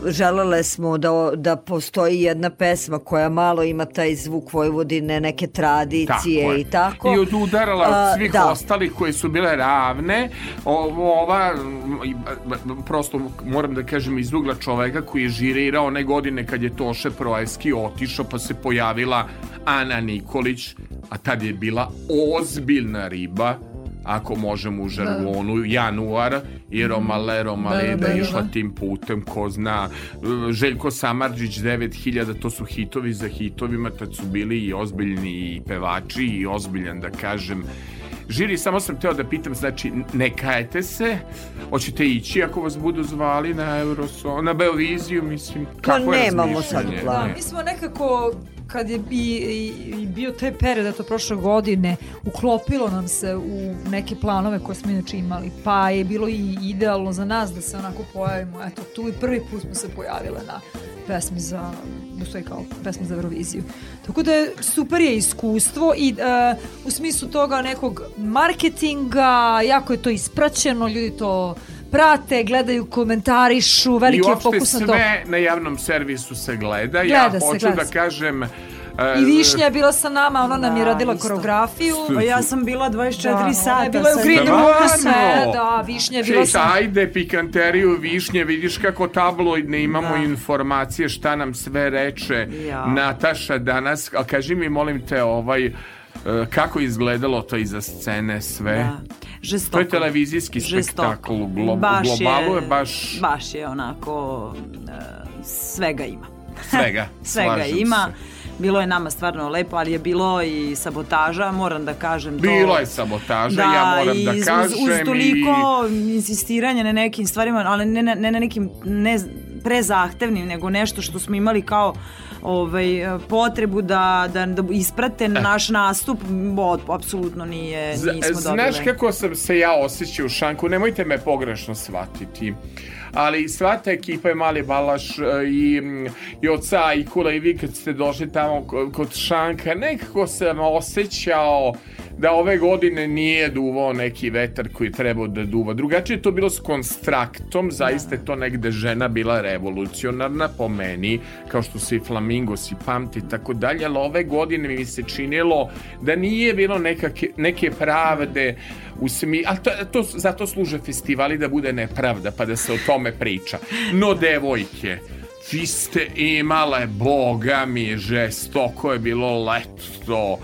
želele smo da, da postoji jedna pesma koja malo ima taj zvuk Vojvodine, neke tradicije je. i tako. I odudarala od svih da. ostalih koje su bile ravne. O- Ova, prosto moram da kažem iz ugla čoveka koji je žirirao one godine kad je Toše Proeski otišao pa se pojavila Ana Nikolić, a tad je bila ozbiljna riba ako možemo u žargonu, januar i Romale, Romale Da, da, da, da, išla da. tim putem, ko zna. Željko Samarđić 9000, to su hitovi za hitovima, tad su bili i ozbiljni i pevači i ozbiljan, da kažem, Žiri, samo sam teo da pitam, znači, ne kajete se? Hoćete ići ako vas budu zvali na Euroso, na Beoviziju, mislim, kako je nemamo sad u planu. Da, Ne. mi smo nekako kad je i, i, bio taj period, eto prošle godine, uklopilo nam se u neke planove koje smo inače imali, pa je bilo i idealno za nas da se onako pojavimo, eto tu i prvi put smo se pojavile na pesmi za, u stvari kao pesmi za Euroviziju. Tako da je super je iskustvo i e, u smislu toga nekog marketinga, jako je to ispraćeno, ljudi to prate, gledaju, komentarišu, I veliki je uopšte fokus na to. sve na javnom servisu se gleda. Gleda ja se, hoću gleda da se. kažem... e, I Višnja je bila sa nama, ona nam je Da, radila isto. koreografiju. Pa ja sam bila 24 Da, sata. Ona je bila u green roomu, Stvarno? sve, da, Višnja je bila sa... ajde, pikanteriju višnje, vidiš kako tabloidne imamo Da. informacije šta nam sve reče Ja. Nataša danas. A kaži mi, molim te, ovaj, e, kako izgledalo to iza scene sve? Da. Žestoko. To je televizijski spektakl u glo- Baš globalu je baš- Baš je onako, e, svega ima. Svega. Svega ima. se. bilo je nama stvarno lepo, ali je bilo i sabotaža, moram da kažem to. Bilo je sabotaža, ja moram i da uz- kažem. Uz toliko i... insistiranja na nekim stvarima, ali ne, ne, ne na nekim ne prezahtevnim, nego nešto što smo imali kao ovaj, potrebu da, da, da isprate naš nastup, bo, apsolutno nije, nismo dobili. Znaš kako sam se ja osjećao u šanku, nemojte me pogrešno shvatiti. Ali sva ta ekipa je Mali Balaš e, i, i oca i Kula i vi kad ste došli tamo ko- kod šanka, nekako sam osjećao da ove godine nije duvao neki vetar koji je trebao da duva. Drugačije je to bilo s konstraktom, zaista je to negde žena bila revolucionarna po meni, kao što se i Flamingos i pamti i tako dalje, ali ove godine mi se činilo da nije bilo nekake, neke pravde u smi... A to, to, zato služe festivali da bude nepravda, pa da se o priča. No, devojke, vi ste imale, boga mi, žestoko je bilo leto,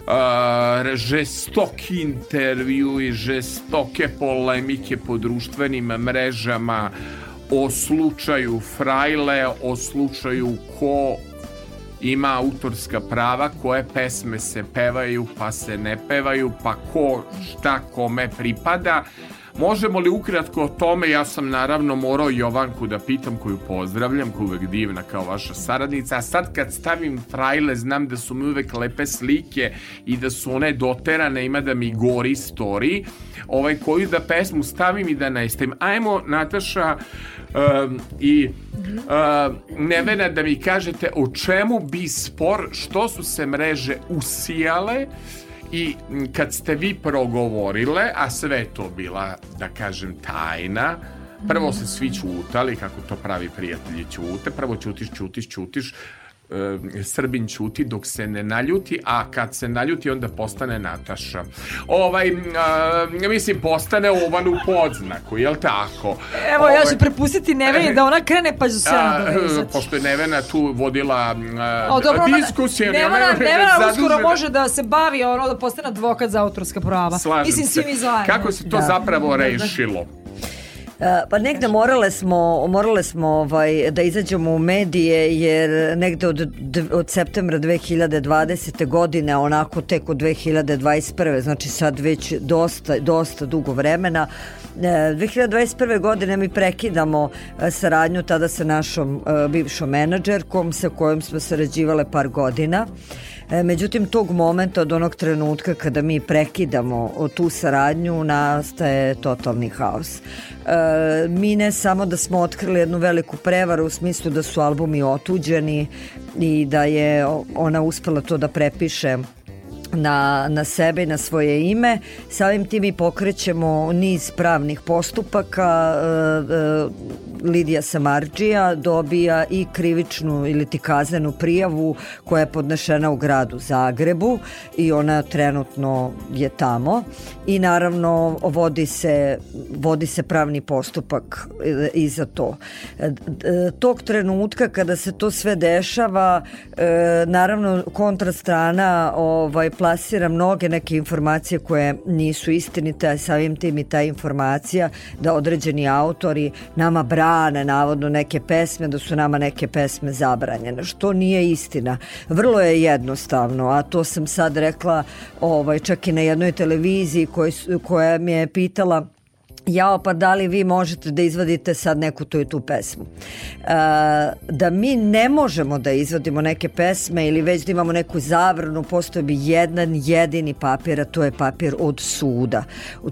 Uh, žestoki intervju i žestoke polemike po društvenim mrežama o slučaju Frajle, o slučaju ko ima autorska prava, koje pesme se pevaju pa se ne pevaju, pa ko šta kome pripada. Možemo li ukratko o tome, ja sam naravno morao Jovanku da pitam koju pozdravljam, koja je uvek divna kao vaša saradnica, a sad kad stavim frajle znam da su mi uvek lepe slike i da su one doterane, ima da mi gori story, ovaj, koju da pesmu stavim i da ne stavim. Ajmo Nataša um, i uh, Nevena da mi kažete o čemu bi spor, što su se mreže usijale i kad ste vi progovorile, a sve to bila, da kažem, tajna, prvo se svi čutali, kako to pravi prijatelji ćute, prvo ćutiš, ćutiš, e, Srbin ćuti dok se ne naljuti, a kad se naljuti onda postane Nataša. Ovaj, a, mislim, postane ovan u podznaku, jel tako? Evo, ja Ovaj, ću prepustiti Neveni da ona krene, pa ću se ja nadovezati. pošto je Nevena tu vodila a, O, dobro, ona- diskusije, Nevena, je Nevena uskoro može da se bavi ono da postane advokat za autorska prava. Slažem Mislim, se. svi mi zajedno. Kako se to Da. zapravo rešilo? E, Pa negde morale smo, morale smo ovaj, da izađemo u medije jer negde od, od septembra 2020. godine, onako tek od 2021. znači sad već dosta, dosta dugo vremena, E, 2021. godine mi prekidamo e, saradnju tada sa našom bivšom menadžerkom sa kojom smo sarađivale par godina. E, Međutim, tog momenta, od onog trenutka kada mi prekidamo tu saradnju, nastaje totalni haos. E, mi ne samo da smo otkrili jednu veliku prevaru u smislu da su albumi otuđeni i da je ona uspela to da prepiše na, na sebe i na svoje ime. Samim tim i pokrećemo niz pravnih postupaka. E, e, Lidija Samarđija dobija i krivičnu ili ti kaznenu prijavu koja je podnešena u gradu Zagrebu i ona trenutno je tamo i naravno vodi se, vodi se pravni postupak e, i za to. E, d- Tog trenutka kada se to sve dešava, e, naravno kontrastrana ovaj, plasira mnoge neke informacije koje nisu istinite, a samim tim i ta informacija da određeni autori nama brane navodno neke pesme, da su nama neke pesme zabranjene, što nije istina. Vrlo je jednostavno, a to sam sad rekla ovaj, čak i na jednoj televiziji koji, koja mi je pitala Jao, pa da li vi možete da izvadite sad neku tu i tu pesmu? E, da mi ne možemo da izvadimo neke pesme ili već da imamo neku zabranu, postoje bi jedan jedini papir, a to je papir od suda.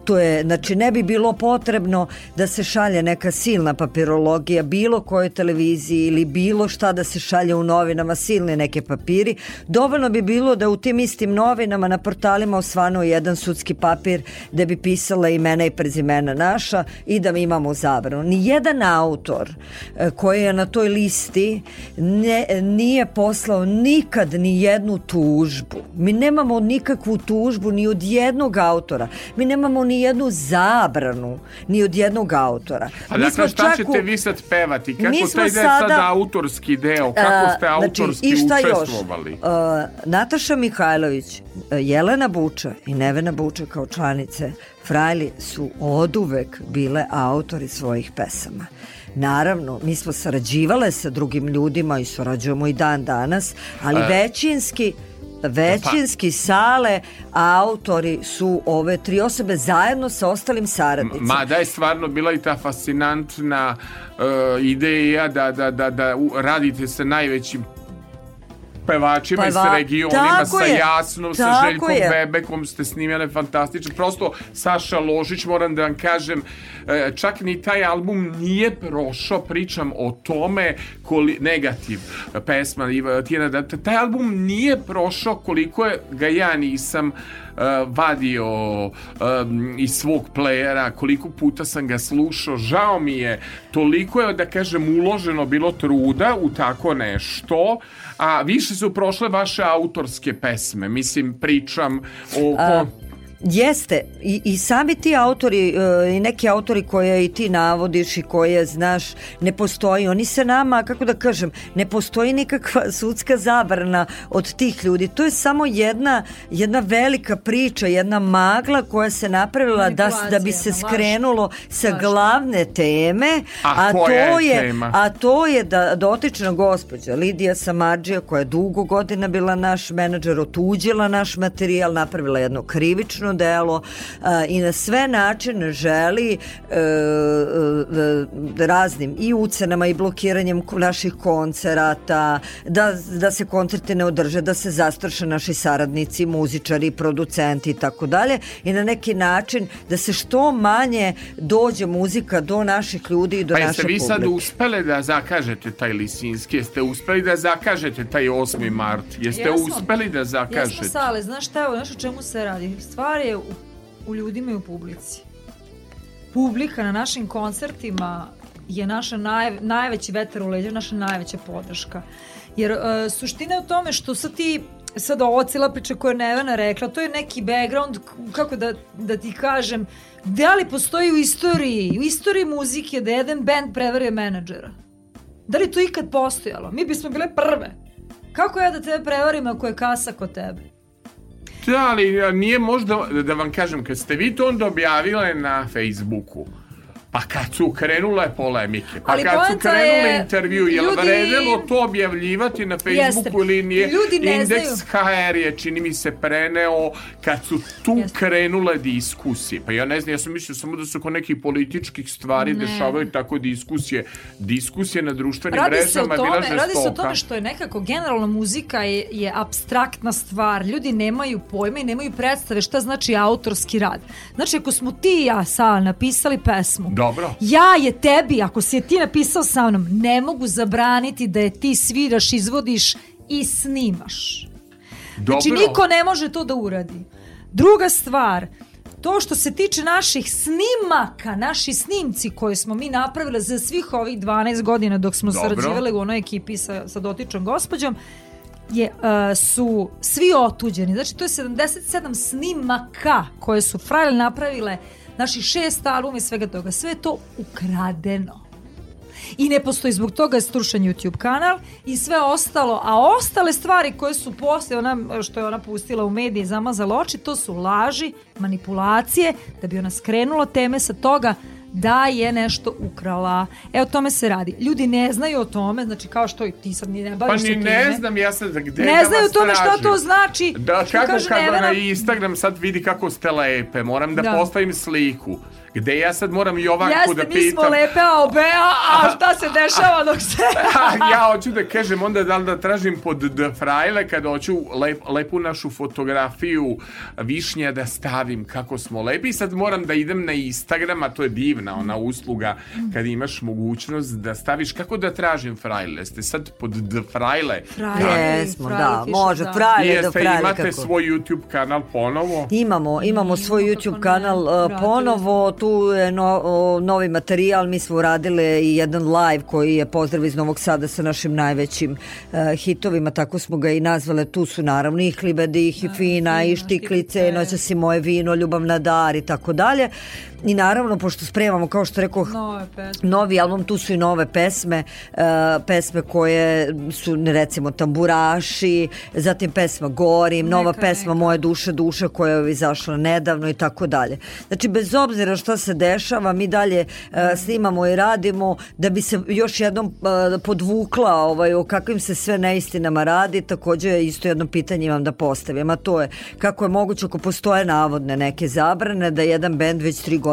To je, znači, ne bi bilo potrebno da se šalje neka silna papirologija bilo kojoj televiziji ili bilo šta da se šalje u novinama, silne neke papiri. Dovoljno bi bilo da u tim istim novinama na portalima osvanuje jedan sudski papir da bi pisala imena i prezimena naša i da mi imamo zabranu. Nijedan autor e, koji je na toj listi ne, nije poslao nikad ni jednu tužbu. Mi nemamo nikakvu tužbu ni od jednog autora. Mi nemamo ni jednu zabranu ni od jednog autora. A Mi dakle, šta ćete u- vi sad pevati? Kako Mi smo ide sad sada- autorski deo? Kako ste znači, autorski i šta još? učestvovali? Uh, Nataša Mihajlović, uh, Jelena Buča i Nevena Buča kao članice Frajli su oduvek bile autori svojih pesama. Naravno, mi smo sarađivale sa drugim ljudima i sarađujemo i dan danas, ali većinski većinski sale autori su ove tri osobe zajedno sa ostalim saradnicima. Mada je stvarno bila i ta fascinantna uh, ideja da, da, da, da radite sa najvećim pevačima iz Peva- regionima, Tako sa je. Jasnom, sa Tako Željkom je. Bebekom ste snimane fantastično. Prosto Saša Ložić, moram da vam kažem, e, čak ni taj album nije prošao, pričam o tome, koli, negativ pesma Iva Tijena, da taj album nije prošao koliko je ga ja nisam uh, vadio um, iz svog playera, koliko puta sam ga slušao, žao mi je, toliko je, da kažem, uloženo bilo truda u tako nešto, a više su prošle vaše autorske pesme, mislim, pričam o... A, Jeste, I, i sami ti autori e, i neki autori koje i ti navodiš i koje znaš ne postoji, oni se nama, kako da kažem, ne postoji nikakva sudska zabrana od tih ljudi, to je samo jedna, jedna velika priča, jedna magla koja se napravila da, da bi se skrenulo sa Laž. glavne teme, A to koja je je, tema? a to je da dotična gospođa Lidija Samadžija koja je dugo godina bila naš menadžer, otuđila naš materijal, napravila jedno krivično delo a, i na sve načine želi e, e, raznim i ucenama i blokiranjem naših koncerata, da, da se koncerti ne održe, da se zastrše naši saradnici, muzičari, producenti i tako dalje i na neki način da se što manje dođe muzika do naših ljudi i do Pa naše jeste vi publike. sad uspeli da zakažete taj Lisinski? Jeste uspeli da zakažete taj 8. mart? Jeste Jesmo. uspeli da zakažete? Jesmo sale, znaš šta je, znaš o čemu se radi? Stvar je u, u ljudima i u publici. Publika na našim koncertima je naša naj, najveći vetar u leđa, naša najveća podrška. Jer uh, suština je u tome što sad ti sad ovo cijela priča koju je Nevena rekla, to je neki background, kako da, da ti kažem, da li postoji u istoriji, u istoriji muzike da jedan band prevario menadžera? Da li to ikad postojalo? Mi bismo bile prve. Kako ja da tebe prevarim ako je kasa kod tebe? Da, ali nije možda, da vam kažem, kad ste vi to onda objavile na Facebooku, pa kad su krenule polemike, pa Ali kad su krenule je, intervju, je li vredelo to objavljivati na Facebooku Jeste. ili nije? Ljudi ne Indeks znaju. HR je, čini mi se, preneo kad su tu Jeste. krenule diskusije. Pa ja ne znam, ja sam mislio samo da se oko nekih političkih stvari Ne. dešavaju tako diskusije. Diskusije na društvenim Radi mrežama je bila žestoka. radi se o tome što je nekako generalno muzika je, je abstraktna stvar. Ljudi nemaju pojma i nemaju predstave šta znači autorski rad. Znači ako smo ti i ja sa napisali pesmu, Dobro. ja je tebi, ako si je ti napisao sa mnom, ne mogu zabraniti da je ti sviraš, izvodiš i snimaš. Znači Dobro. niko ne može to da uradi. Druga stvar, to što se tiče naših snimaka, naši snimci koje smo mi napravili za svih ovih 12 godina dok smo Dobro. sarađivali u onoj ekipi sa, sa dotičnom gospođom, je, e, su svi otuđeni. Znači, to je 77 snimaka koje su Frajle napravile, naši šest albuma i svega toga. Sve to ukradeno i ne postoji zbog toga je strušen YouTube kanal i sve ostalo, a ostale stvari koje su posle ona, što je ona pustila u mediji zamazala oči, to su laži, manipulacije, da bi ona skrenula teme sa toga da je nešto ukrala. E, o tome se radi. Ljudi ne znaju o tome, znači kao što i ti sad ni ne Pa baviš se ni ne time. znam ja sad gde Ne da znaju o tome šta tražim. to znači. Da, Što kako kaže kad Nevena- na Instagram sad vidi kako ste lepe, moram da, Da. postavim sliku. Gde ja sad moram Jovanku Jeste, da mi pitam. smo lepe, a obe, a, a šta se dešava dok se... Ja hoću da kažem onda da li da tražim pod D frajle kad hoću lep, lepu našu fotografiju višnja da stavim kako smo lepi. Sad moram da idem na Instagram, a to je divna ona usluga kad imaš mogućnost da staviš kako da tražim frajle. Ste sad pod D frajle. Frajle. Jesmo, Frajle da, piše, može, da. frajle do Jeste, frajle imate kako. svoj YouTube kanal ponovo? Imamo, imamo svoj YouTube kanal uh, ponovo, tu je no, o, novi materijal, mi smo uradili i jedan live koji je pozdrav iz Novog Sada sa našim najvećim uh, hitovima, tako smo ga i nazvali, tu su naravno i Hlibedi, i Fina, i Štiklice, i Noća si moje vino, Ljubav na dar i tako dalje. I naravno pošto spremamo kao što rekao novi album, tu su i nove pesme, uh, pesme koje su recimo Tamburaši, zatim pesma Gorim, nova Neka, pesma neka. Moje duše duša koja je izašla nedavno i tako dalje. Znači bez obzira šta se dešava, mi dalje uh, snimamo i radimo da bi se još jednom uh, podvukla ovaj, o kakvim se sve neistinama radi, takođe je isto jedno pitanje imam da postavim, a to je kako je moguće ako postoje navodne neke zabrane da jedan bend već tri godine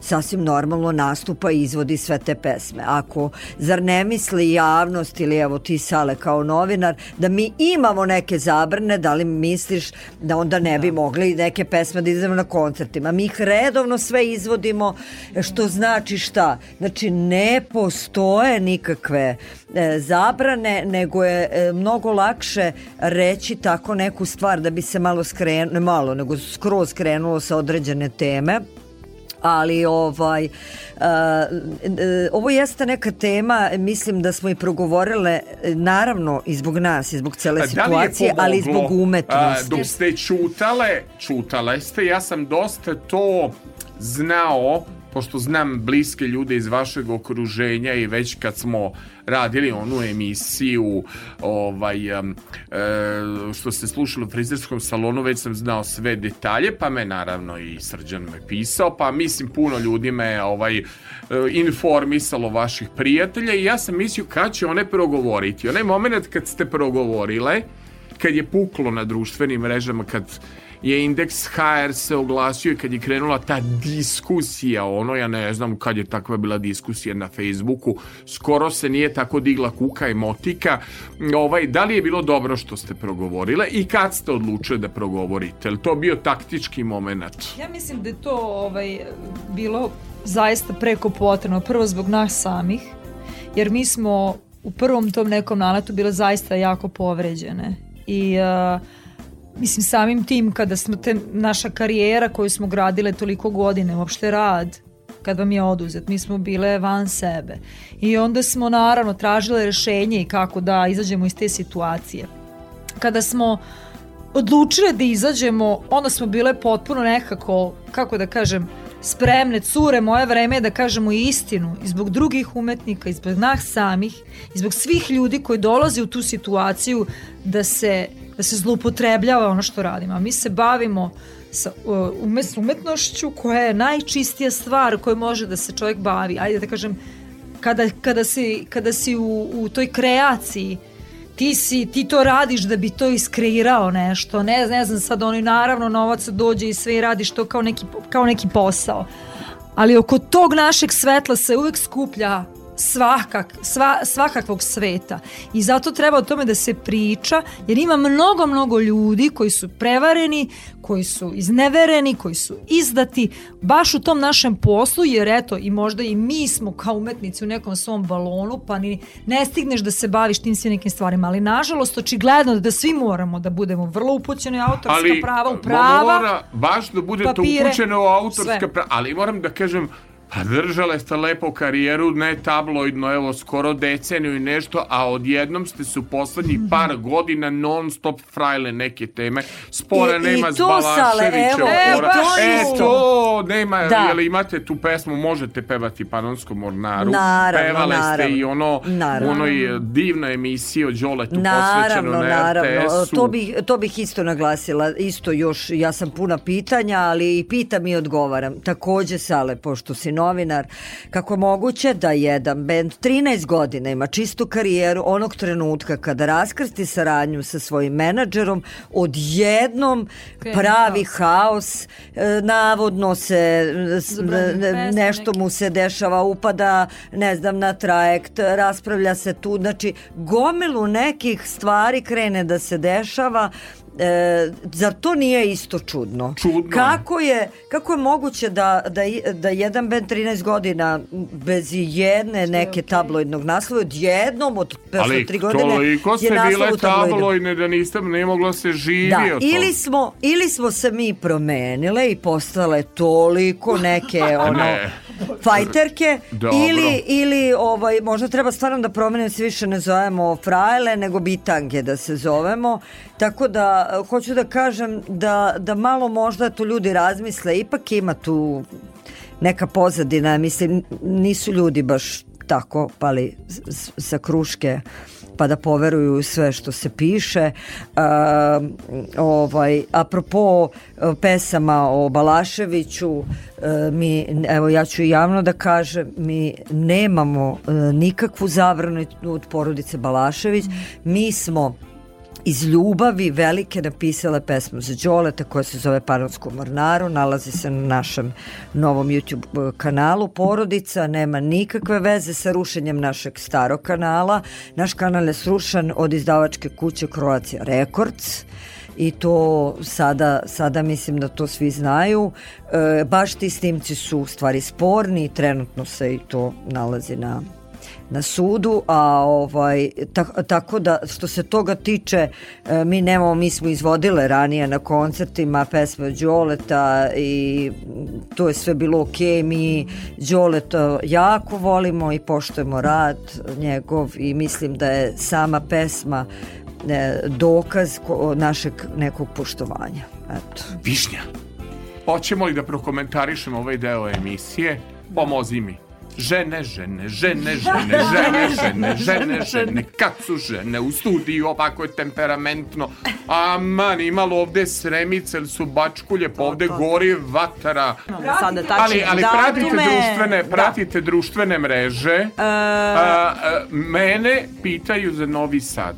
sasvim normalno nastupa i izvodi sve te pesme. Ako, zar ne misli javnost ili evo ti Sale kao novinar da mi imamo neke zabrane, da li misliš da onda ne bi mogli neke pesme da izvedemo na koncertima? Mi ih redovno sve izvodimo, što znači šta? Znači ne postoje nikakve e, zabrane, nego je e, mnogo lakše reći tako neku stvar da bi se malo skrenulo, ne malo, nego skroz skrenulo sa određene teme ali ovaj uh, ovo jeste neka tema mislim da smo i progovorile naravno i zbog nas i zbog cele da situacije ali i zbog umetnosti. a, dok ste čutale, čutale ste, ja sam dosta to znao, pošto znam bliske ljude iz vašeg okruženja i već kad smo radili onu emisiju ovaj, e, što ste slušali u frizerskom salonu, već sam znao sve detalje, pa me naravno i Srđan me pisao, pa mislim puno ljudi me ovaj, e, informisalo vaših prijatelja i ja sam mislio kad će one progovoriti. Onaj moment kad ste progovorile, kad je puklo na društvenim mrežama, kad je indeks HR se oglasio i kad je krenula ta diskusija, ono ja ne znam kad je takva bila diskusija na Facebooku, skoro se nije tako digla kuka i motika. Ovaj, da li je bilo dobro što ste progovorile i kad ste odlučili da progovorite? Je to bio taktički moment? Ja mislim da je to ovaj, bilo zaista preko potrebno. Prvo zbog nas samih, jer mi smo u prvom tom nekom naletu bile zaista jako povređene. I uh, mislim samim tim kada smo te naša karijera koju smo gradile toliko godine, uopšte rad, kad vam je oduzet, mi smo bile van sebe. I onda smo naravno tražile rešenje i kako da izađemo iz te situacije. Kada smo odlučile da izađemo, onda smo bile potpuno nekako, kako da kažem, spremne, cure, moje vreme je da kažemo istinu i zbog drugih umetnika, i zbog nas samih, i zbog svih ljudi koji dolaze u tu situaciju da se, da se zloupotrebljava ono što radimo. A mi se bavimo sa umet, umetnošću koja je najčistija stvar koju može da se čovjek bavi. Ajde da kažem, kada, kada, si, kada si u, u toj kreaciji, ti si, ti to radiš da bi to iskreirao nešto, ne, ne znam sad oni naravno novac dođe i sve i radiš to kao neki, kao neki posao. Ali oko tog našeg svetla se uvek skuplja svakak, sva, svakakvog sveta i zato treba o tome da se priča jer ima mnogo mnogo ljudi koji su prevareni koji su iznevereni, koji su izdati baš u tom našem poslu jer eto i možda i mi smo kao umetnici u nekom svom balonu pa ni ne stigneš da se baviš tim svim nekim stvarima ali nažalost očigledno da svi moramo da budemo vrlo upućeni u autorska ali prava u prava mora baš da budete papire, upućeni u autorska sve. prava, ali moram da kažem Pa držale ste lepo karijeru, ne tabloidno, evo, skoro deceniju i nešto, a odjednom ste se u poslednjih Mhm. par godina non stop frajle neke teme. Spora I- i nema to, s Sale, Balaševićem. evo, e, e, isto. to nema, Da. jel imate tu pesmu, možete pevati Panonskom mornaru. Naravno, Pevale ste naravno. i ono, Naravno. onoj divna emisija o Đoletu Naravno, posvećeno na naravno. To bih, to bih isto naglasila. Isto još, ja sam puna pitanja, ali i pitam i odgovaram. Takođe, Sale, pošto si novinar, kako je moguće da jedan band 13 godina ima čistu karijeru onog trenutka kada raskrsti saradnju sa svojim menadžerom, odjednom pravi haos, e, navodno se e, nešto mu se dešava, upada, ne znam, na trajekt, raspravlja se tu, znači gomilu nekih stvari krene da se dešava, E, zar to nije isto čudno? Čudno. Kako je, kako je moguće da, da, da jedan band 13 godina bez jedne neke tabloidnog naslova odjednom od posle Ali tri godine toliko ste je naslov bile u tabloidu. tabloidne da niste, ne moglo se živi Da, od ili toga. smo, ili smo se mi promenile i postale toliko neke ono Ne. fajterke Dobro. ili, ili ovaj, možda treba stvarno da promenimo da se više ne zovemo frajle nego bitange da se zovemo tako da hoću da kažem da, da malo možda to ljudi razmisle ipak ima tu neka pozadina, mislim, nisu ljudi baš tako pali sa kruške pa da poveruju sve što se piše. A, ovaj, apropo e, pesama o Balaševiću, e, mi, evo ja ću javno da kažem, mi nemamo e, nikakvu zabranu od porodice Balašević. Mi smo iz ljubavi velike napisale pesmu za Đoleta koja se zove Panonsku mornaru, nalazi se na našem novom YouTube eh, kanalu Porodica, nema nikakve veze sa rušenjem našeg starog kanala. Naš kanal je srušen od izdavačke kuće Croatia Records i to sada, sada mislim da to svi znaju. E, baš ti snimci su u stvari sporni i trenutno se i to nalazi na na sudu, a ovaj ta, tako da što se toga tiče e, mi nemamo, mi smo izvodile ranije na koncertima pesme Đoleta i to je sve bilo ok, mi Đoleta jako volimo i poštujemo rad njegov i mislim da je sama pesma e, dokaz našeg nekog poštovanja. Eto. Višnja. Hoćemo li da prokomentarišemo ovaj deo emisije? Pomozi mi. Žene, žene, žene, žene, žene, žene, žene, žene, kad su žene u studiju ovako je temperamentno, aman, imalo ovde sremice, ili su bačkulje, pa ovde gori vatra. Sada Ali, ali pratite društvene, Da. pratite društvene mreže. E, A, a, mene pitaju za Novi Sad.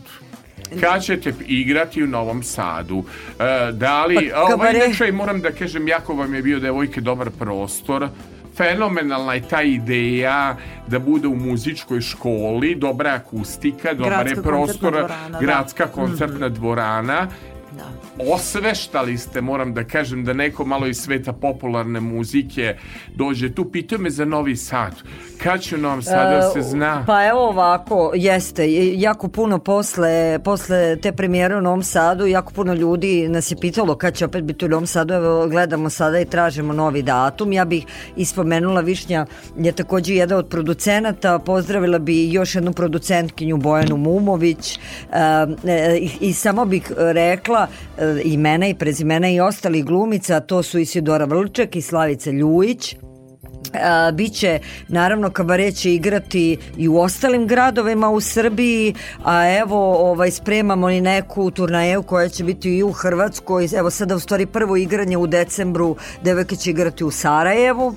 Kad ćete igrati u Novom Sadu? E, da li, Pa, ovo kabare. inače moram da kažem, jako vam je bio devojke dobar prostor. Fenomenalna je ta ideja da bude u muzičkoj školi, dobra akustika, dobar je Gradska prostor, koncertna dvorana, da. gradska koncertna dvorana. Da. Osveštali ste, moram da kažem, da neko malo iz sveta popularne muzike dođe tu. Pitaju me za Novi Sad. Kad će u Novom Sadu da se E, zna? Pa evo ovako, jeste, jako puno posle, posle te premijere u Novom Sadu, jako puno ljudi nas je pitalo kad će opet biti u Novom Sadu, evo gledamo sada i tražimo novi datum. Ja bih ispomenula Višnja je takođe jedan od producenata, pozdravila bi još jednu producentkinju Bojanu Mumović e, e, i, i samo bih rekla e, imena i prezimena i ostalih glumica, to su Isidora Vrlček i Slavica Ljujić. A, biće naravno kabare će igrati i u ostalim gradovima u Srbiji a evo ovaj spremamo i neku turnajevu koja će biti i u Hrvatskoj evo sada u stvari prvo igranje u decembru devojke će igrati u Sarajevu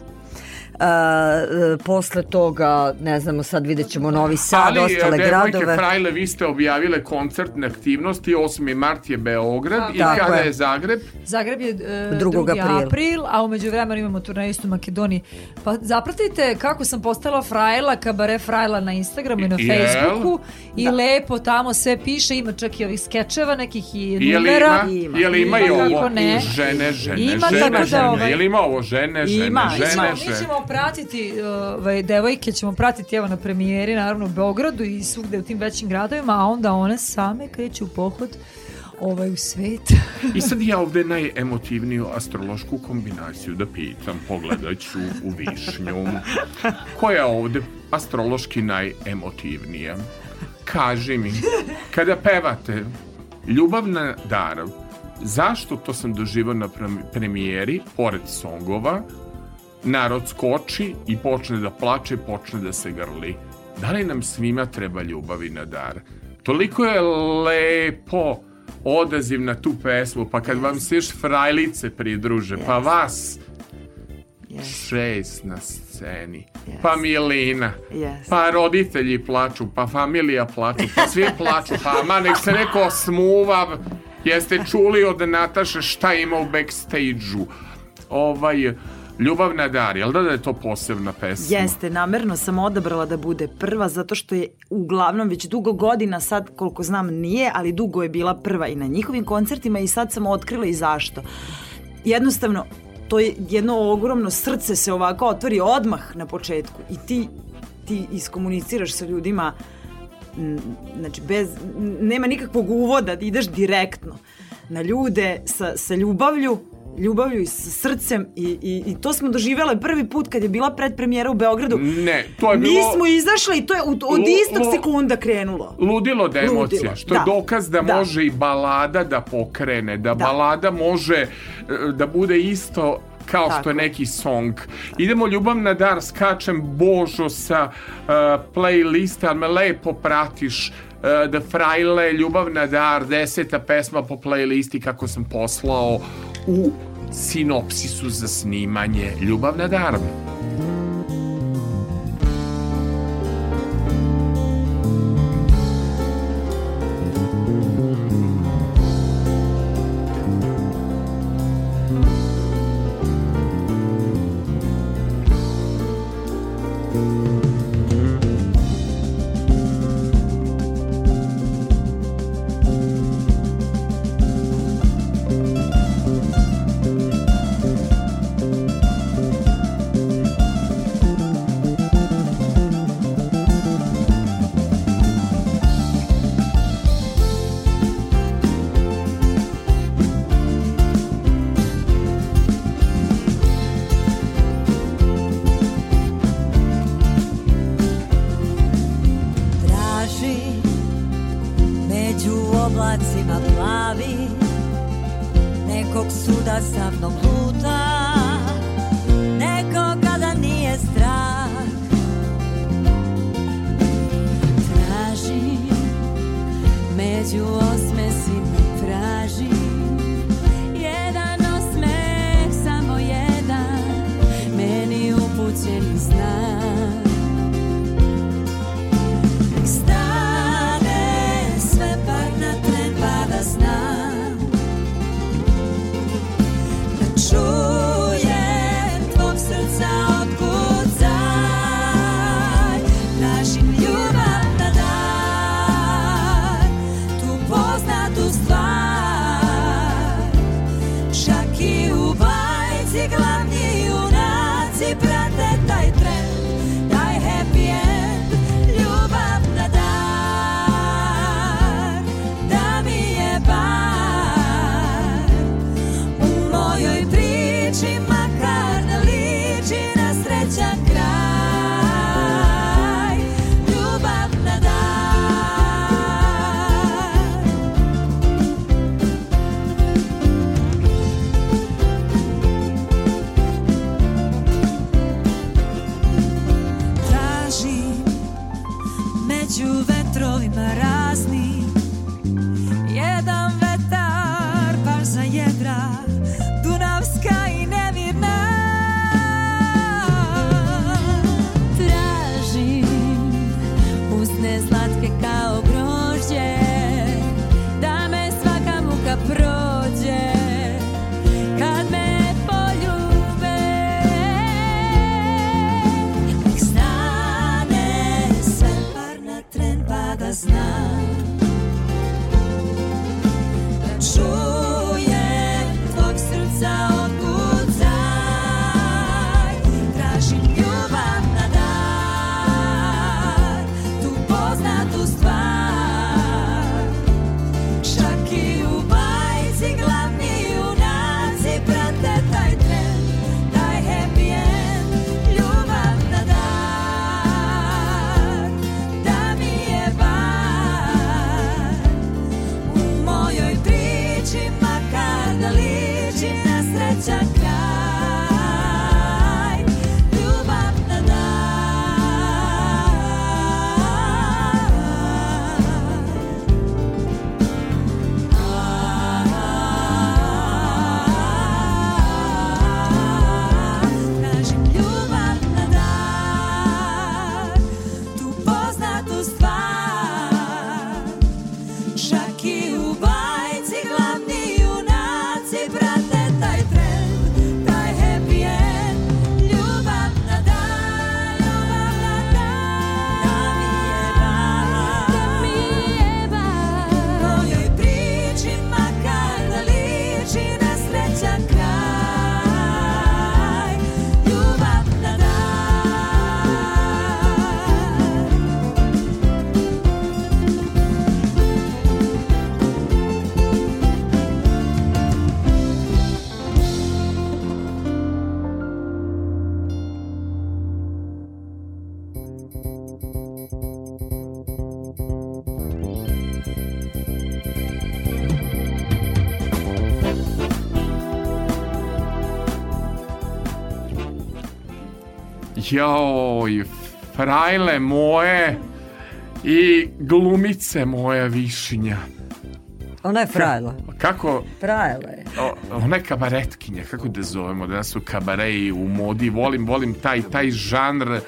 a, e, posle toga ne znamo sad vidjet ćemo Novi Sad Ali, ostale devojke gradove Frajle, vi ste objavile koncertne aktivnosti, 8. mart je Beograd i Tako kada je. je Zagreb? Zagreb je e, 2. 2. april. april, a umeđu vremenu imamo turnejistu u Makedoniji. Pa zapratite kako sam postala frajla, kabare frajla na Instagramu i na Jel? Facebooku i lepo tamo sve piše, ima čak i ovih skečeva nekih i numera. ima, je li ima i Ima, ovo? kako ne. Žene, žene, Ima, žene, tako da, žene. ovaj- Je li ima ovo žene, žene, Ima, žene, Mi ćemo, mi žene? ćemo pratiti, ovaj, devojke ćemo pratiti evo na premijeri, naravno u Beogradu i svugde u tim većim gradovima, a onda one same kreću u pohod ovaj, u svet. I sad ja ovde najemotivniju astrološku kombinaciju da pitam, pogledat ću u višnju. Koja je ovde astrološki najemotivnija? Kaži mi, kada pevate Ljubavna dar, zašto to sam doživao na prem- premijeri, pored songova, narod skoči i počne da plače, počne da se grli. Da li nam svima treba ljubavi na dar? Toliko je lepo odaziv na tu pesmu, pa kad vam se još frajlice pridruže, pa vas šest na sceni, pa Milina, Yes. pa roditelji plaču, pa familija plaču, pa svi plaču, pa ma nek se neko smuva, jeste čuli od Nataše šta ima u backstage-u. Ovaj, Ljubavna dar, jel da da je to posebna pesma? Jeste, namerno sam odabrala da bude prva zato što je uglavnom već dugo godina sad koliko znam nije, ali dugo je bila prva i na njihovim koncertima i sad sam otkrila i zašto. Jednostavno, to je jedno ogromno srce se ovako otvori odmah na početku i ti, ti iskomuniciraš sa ljudima znači bez, nema nikakvog uvoda, ideš direktno na ljude sa, sa ljubavlju ljubavlju i sa srcem i, i, i to smo doživjele prvi put kad je bila predpremijera u Beogradu. Ne, to je Mi bilo... smo izašle i to je od, od istog lu- sekunda krenulo. Ludilo da je Ludilo, emocija, što je da. dokaz da, Da. može i balada da pokrene, da, Da. balada može e, da bude isto kao što Tako. je neki song. Idemo ljubav na dar, skačem Božo sa uh, playlista, ali me lepo pratiš uh, da frajle, ljubav na dar, deseta pesma po playlisti kako sam poslao u sinopsisu za snimanje Ljubav na dar. Joj, frajle moje i glumice moja višnja. Ona je frajla. Kako, Frajla je. o, ona je kabaretkinja, kako da zovemo, danas su kabareji u modi, volim, volim taj, taj žanr e,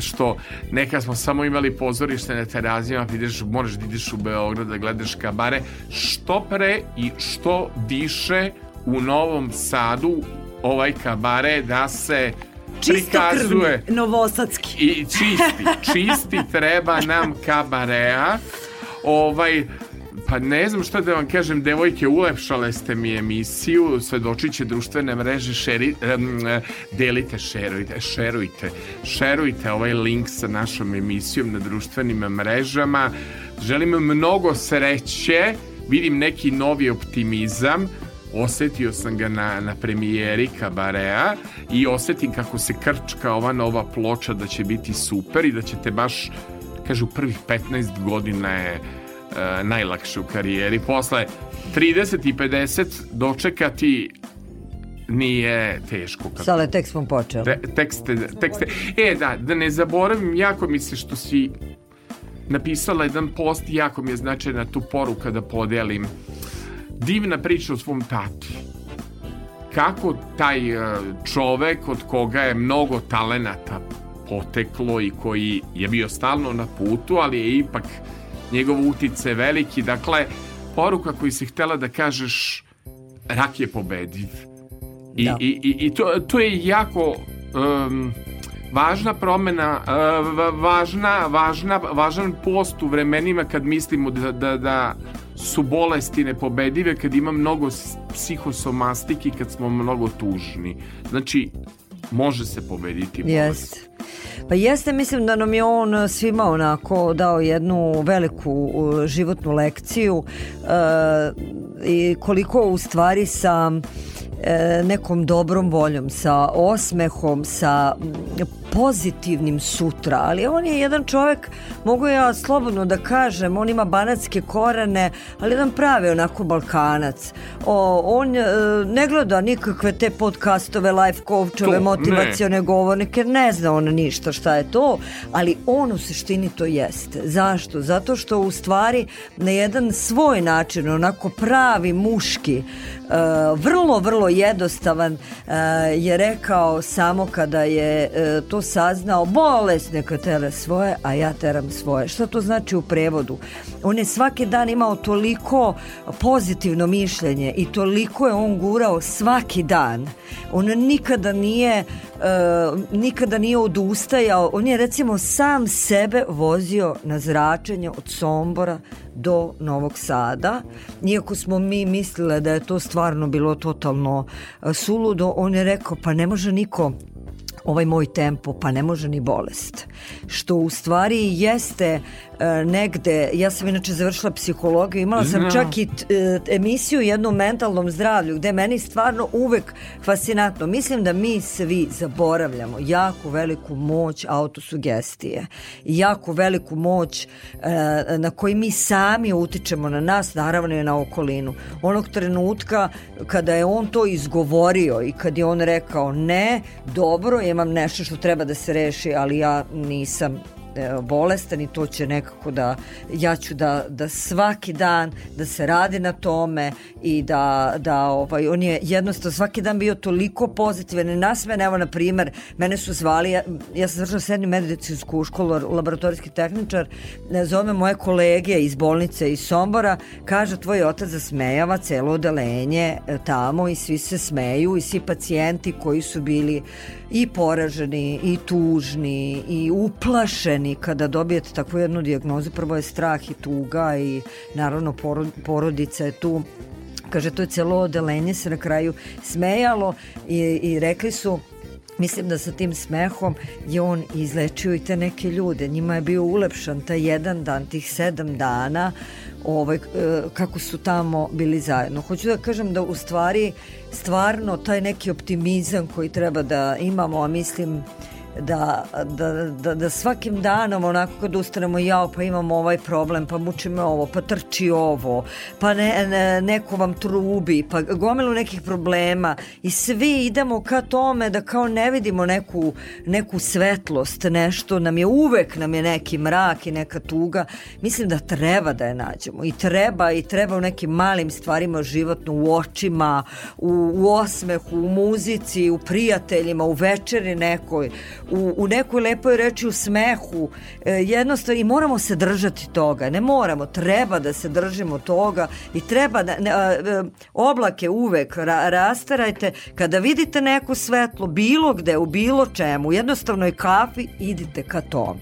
što neka smo samo imali pozorište na terazijama, pa ideš, moraš da ideš u Beograd da gledaš kabare, što pre i što više u Novom Sadu ovaj kabare da se prikazuje novosadski. i čisti, čisti treba nam kabarea. Ovaj, pa ne znam šta da vam kažem, devojke, ulepšale ste mi emisiju, svedočit će društvene mreže, šeri, e, delite, šerujte, šerujte, šerujte ovaj link sa našom emisijom na društvenim mrežama. Želim mnogo sreće, vidim neki novi optimizam, osetio sam ga na, na premijeri Kabarea i osetim kako se krčka ova nova ploča da će biti super i da ćete baš, kažu, prvih 15 godina je e, najlakše u karijeri. Posle 30 i 50 dočekati nije teško. Kako Sale, tek smo počeli. Te, tekste, tekste. E, da, da ne zaboravim, jako mi se što si napisala jedan post, jako mi je značajna tu poruka da podelim. Divna priča o svom tati. Kako taj e, čovek od koga je mnogo talenata poteklo i koji je bio stalno na putu, ali je ipak njegov utice veliki. Dakle, poruka koju si htela da kažeš rak je pobediv. I, Da. i, i, i to, to je jako um, važna promena, va- važna, važna, važan post u vremenima kad mislimo da, da, da su bolesti nepobedive, kad ima mnogo psihosomastiki, kad smo mnogo tužni. Znači, može se pobediti bolest. Jeste. Pa jeste, mislim da nam je on svima onako dao jednu veliku životnu lekciju uh, i koliko u stvari sa e, nekom dobrom voljom, sa osmehom, sa pozitivnim sutra, ali on je jedan čovek, mogu ja slobodno da kažem, on ima banatske korene, ali jedan pravi onako balkanac. O, on e, ne gleda nikakve te podcastove, life coachove, To, ne. motivacione govornike, ne zna on ništa šta je to, ali on u suštini to jeste. Zašto? Zato što u stvari na jedan svoj način, onako pravi muški, e, vrlo, vrlo jednostavan e, je rekao samo kada je e, to saznao, bolest neka tele svoje, a ja teram svoje. Šta to znači u prevodu? On je svaki dan imao toliko pozitivno mišljenje i toliko je on gurao svaki dan. On nikada nije e, nikada nije odustajao. On je recimo sam sebe vozio na zračenje od Sombora do Novog Sada. Iako smo mi mislile da je to stvarno bilo totalno e, suludo, on je rekao pa ne može niko ovaj moj tempo, pa ne može ni bolest. Što u stvari jeste negde, ja sam inače završila psihologiju, imala sam Znam. čak i t- e, emisiju jednu o mentalnom zdravlju, gde meni stvarno uvek fascinantno. Mislim da mi svi zaboravljamo jako veliku moć autosugestije jako veliku moć e, na koji mi sami utičemo na nas, naravno i na okolinu. Onog trenutka kada je on to izgovorio i kad je on rekao ne, dobro, imam nešto što treba da se reši, ali ja nisam e, bolestan i to će nekako da ja ću da, da svaki dan da se radi na tome i da, da ovaj, on je jednostavno svaki dan bio toliko pozitivan. I nasmen, evo na primer mene su zvali, ja, ja sam završila srednju medicinsku školu, laboratorijski tehničar ne zove moje kolege iz bolnice iz Sombora, kaže tvoj otac zasmejava celo odelenje e, tamo i svi se smeju i svi pacijenti koji su bili i poraženi i tužni i uplašeni kada dobijete takvu jednu dijagnozu prvo je strah i tuga i naravno porod, porodica je tu kaže to je celo odelenje se na kraju smejalo i, i rekli su Mislim da sa tim smehom je on izlečio i te neke ljude. Njima je bio ulepšan taj jedan dan, tih sedam dana, ovaj, e, kako su tamo bili zajedno. Hoću da kažem da u stvari stvarno taj neki optimizam koji treba da imamo, a mislim da, da, da, da svakim danom onako kad ustanemo jao pa imamo ovaj problem pa muči me ovo pa trči ovo pa ne, ne, neko vam trubi pa gomilu nekih problema i svi idemo ka tome da kao ne vidimo neku, neku svetlost nešto nam je uvek nam je neki mrak i neka tuga. Mislim da treba da je nađemo i treba i treba u nekim malim stvarima životno u očima u, u osmehu u muzici u prijateljima u večeri nekoj u, u nekoj lepoj reči u smehu. E, jednostavno i moramo se držati toga. Ne moramo, treba da se držimo toga i treba da ne, a, a, oblake uvek ra, rastarajte. Kada vidite neko svetlo bilo gde u bilo čemu u jednostavnoj kafi idite ka tome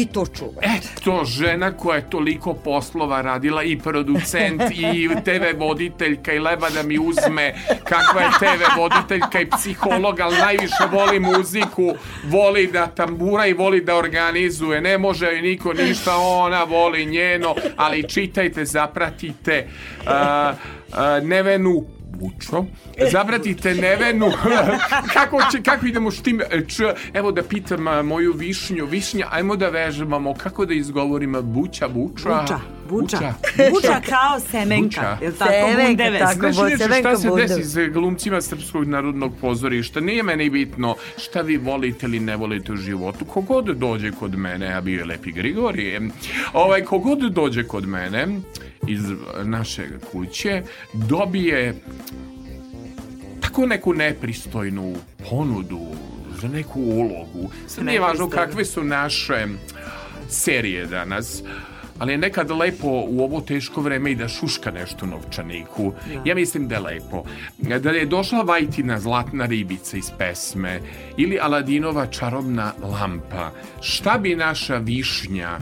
i to čuvajte. Eto, žena koja je toliko poslova radila i producent i TV voditeljka i leba da mi uzme kakva je TV voditeljka i psiholog, ali najviše voli muziku, voli da tambura i voli da organizuje. Ne može joj niko ništa, ona voli njeno, ali čitajte, zapratite uh, uh, Nevenu Bučo. Zabratite Nevenu. kako, će, kako idemo s tim? Č, evo da pitam moju višnju. Višnja, ajmo da vežbamo. Kako da izgovorim buća, buča? Buča, buča. Buča, Buča kao semenka, Buča. je li tako? Semenka, tako. Znaš Bo- Crvenka šta se desi s glumcima Srpskog narodnog pozorišta? Nije meni bitno šta vi volite ili ne volite u životu. Kogod dođe kod mene, a bio je Lepi Grigorije, ovaj, kogod dođe kod mene iz naše kuće, dobije tako neku nepristojnu ponudu za neku ulogu. Sad nije važno kakve su naše serije danas, ali je nekad lepo u ovo teško vreme i da šuška nešto novčaniku. Ja mislim da je lepo. Da je došla Vajtina zlatna ribica iz pesme ili Aladinova čarobna lampa, šta bi naša višnja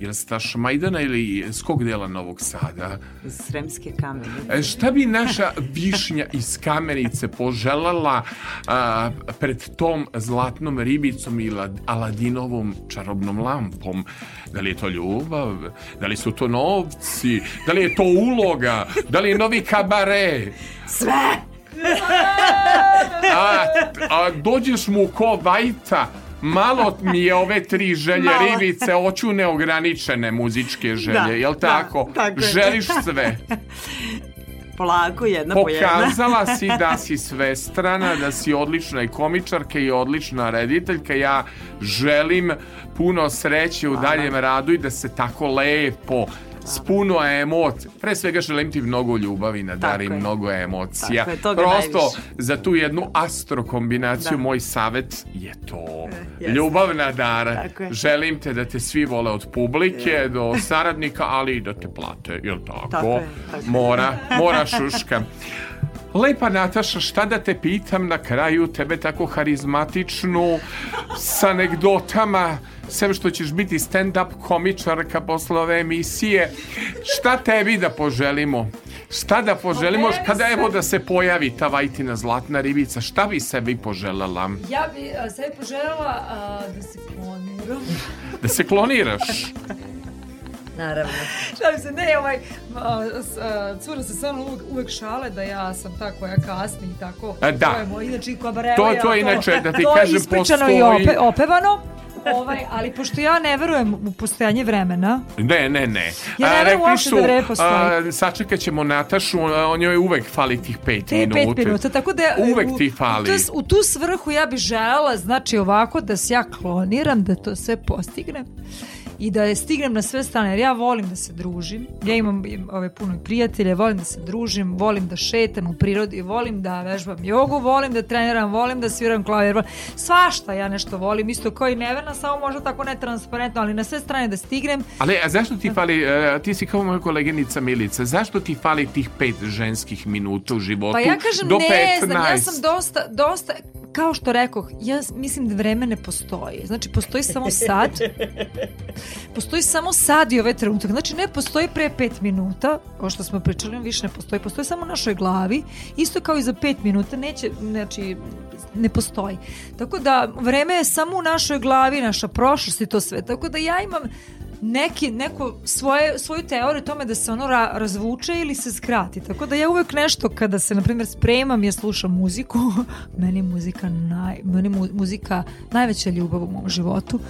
Jel staš Majdana ili s kog dela Novog Sada? Sremske kamene. E, Šta bi naša višnja iz kamenice poželjela a, pred tom zlatnom ribicom i lad- Aladinovom čarobnom lampom? Da li je to ljubav? Da li su to novci? Da li je to uloga? Da li je novi kabare? Sve! A, a dođeš mu ko vajta, Malo mi je ove tri želje Malo. ribice, hoću neograničene muzičke želje, Da, jel da, tako? tako je. Želiš sve. Polako, jedna po jedna. Pokazala si da si svestrana, da si odlična i komičarka i odlična rediteljka. Ja želim puno sreće u daljem radu i da se tako lepo s puno emocija. Pre svega želim ti mnogo ljubavi, da darim je. mnogo emocija. Tako je, Prosto najviše. za tu jednu astro kombinaciju Da. moj savet je to. jeste. Ljubavna dara. Tako je. Želim te da te svi vole od publike do saradnika, ali i da te plate, jel tako? Tako je, tako je. Mora, mora šuška. Lepa Nataša, šta da te pitam na kraju, tebe tako harizmatičnu, s anegdotama, sem što ćeš biti stand-up komičarka posle ove emisije, šta tebi da poželimo? Šta da poželimo meni kada evo da se pojavi ta vajtina zlatna ribica, šta bi sebi poželjela? Ja bi a, sebi poželjela a, da se kloniram. Da se kloniraš? Naravno. Šalim se, ne, ovaj, a, s- a, cura se sa mnom uvek, uvek šale da ja sam ta koja kasni i tako. A, da. To je moj, inače, i kabarela, To- ja to je inače, da ti to je kažem, ispričano i postoji- ope, opevano. Ovaj, ali pošto ja ne verujem u postojanje vremena, Ne, ne, ne. Ja ne verujem uopšte su, da vreme postoji. sačekat ćemo Natašu, a, on joj uvek fali tih pet te minuta. pet minuta, tako da Uvek u, ti fali. U, tu, u tu svrhu ja bih želela, znači ovako da se ja kloniram, da to sve postignem i da je stignem na sve strane, jer ja volim da se družim, ja imam im, ove puno prijatelje, volim da se družim, volim da šetam u prirodi, volim da vežbam jogu, volim da treniram, volim da sviram klavir, svašta ja nešto volim, isto kao i neverna, samo možda tako netransparentno, ali na sve strane da stignem, Ali a zašto ti fali, e, ti si kao moja koleginica Milica, zašto ti fali tih pet ženskih minuta u životu Pa ja kažem do ne 15? znam, ja sam dosta, dosta, kao što rekoh, ja mislim da vreme ne postoji. Znači, postoji samo sad. Postoji samo sad i ovaj trenutak. Znači, ne postoji pre pet minuta, ovo što smo pričali, više ne postoji. Postoji samo u našoj glavi. Isto kao i za pet minuta, neće, znači, ne postoji. Tako da, vreme je samo u našoj glavi, naša prošlost i to sve. Tako da ja imam neki, neku svoje, svoju teoriju tome da se ono ra, razvuče ili se skrati. Tako da ja uvek nešto kada se, na primjer, spremam, ja slušam muziku, meni muzika, naj, meni mu, muzika najveća ljubav u mom životu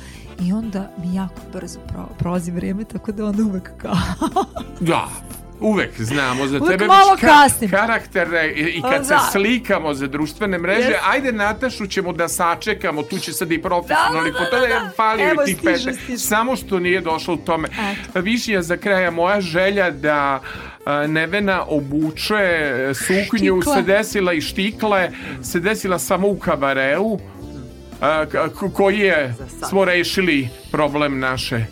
i onda mi jako brzo pro, prolazi vreme, tako da onda uvek kao... Da, uvek znamo za Uvek tebe malo kasnim. karakterne i, i kad Da. se slikamo za društvene mreže, Jes. ajde Natašu ćemo da sačekamo, tu će sad i profesionalni Da, da, da, da, da. fali Evo, tih stiže, pete. stiže. Samo što nije došlo u tome. Višnja za kraja, moja želja da Nevena obuče suknju Štikle. se desila i štikle, se desila samo u kabareu, koji je, smo rešili problem naše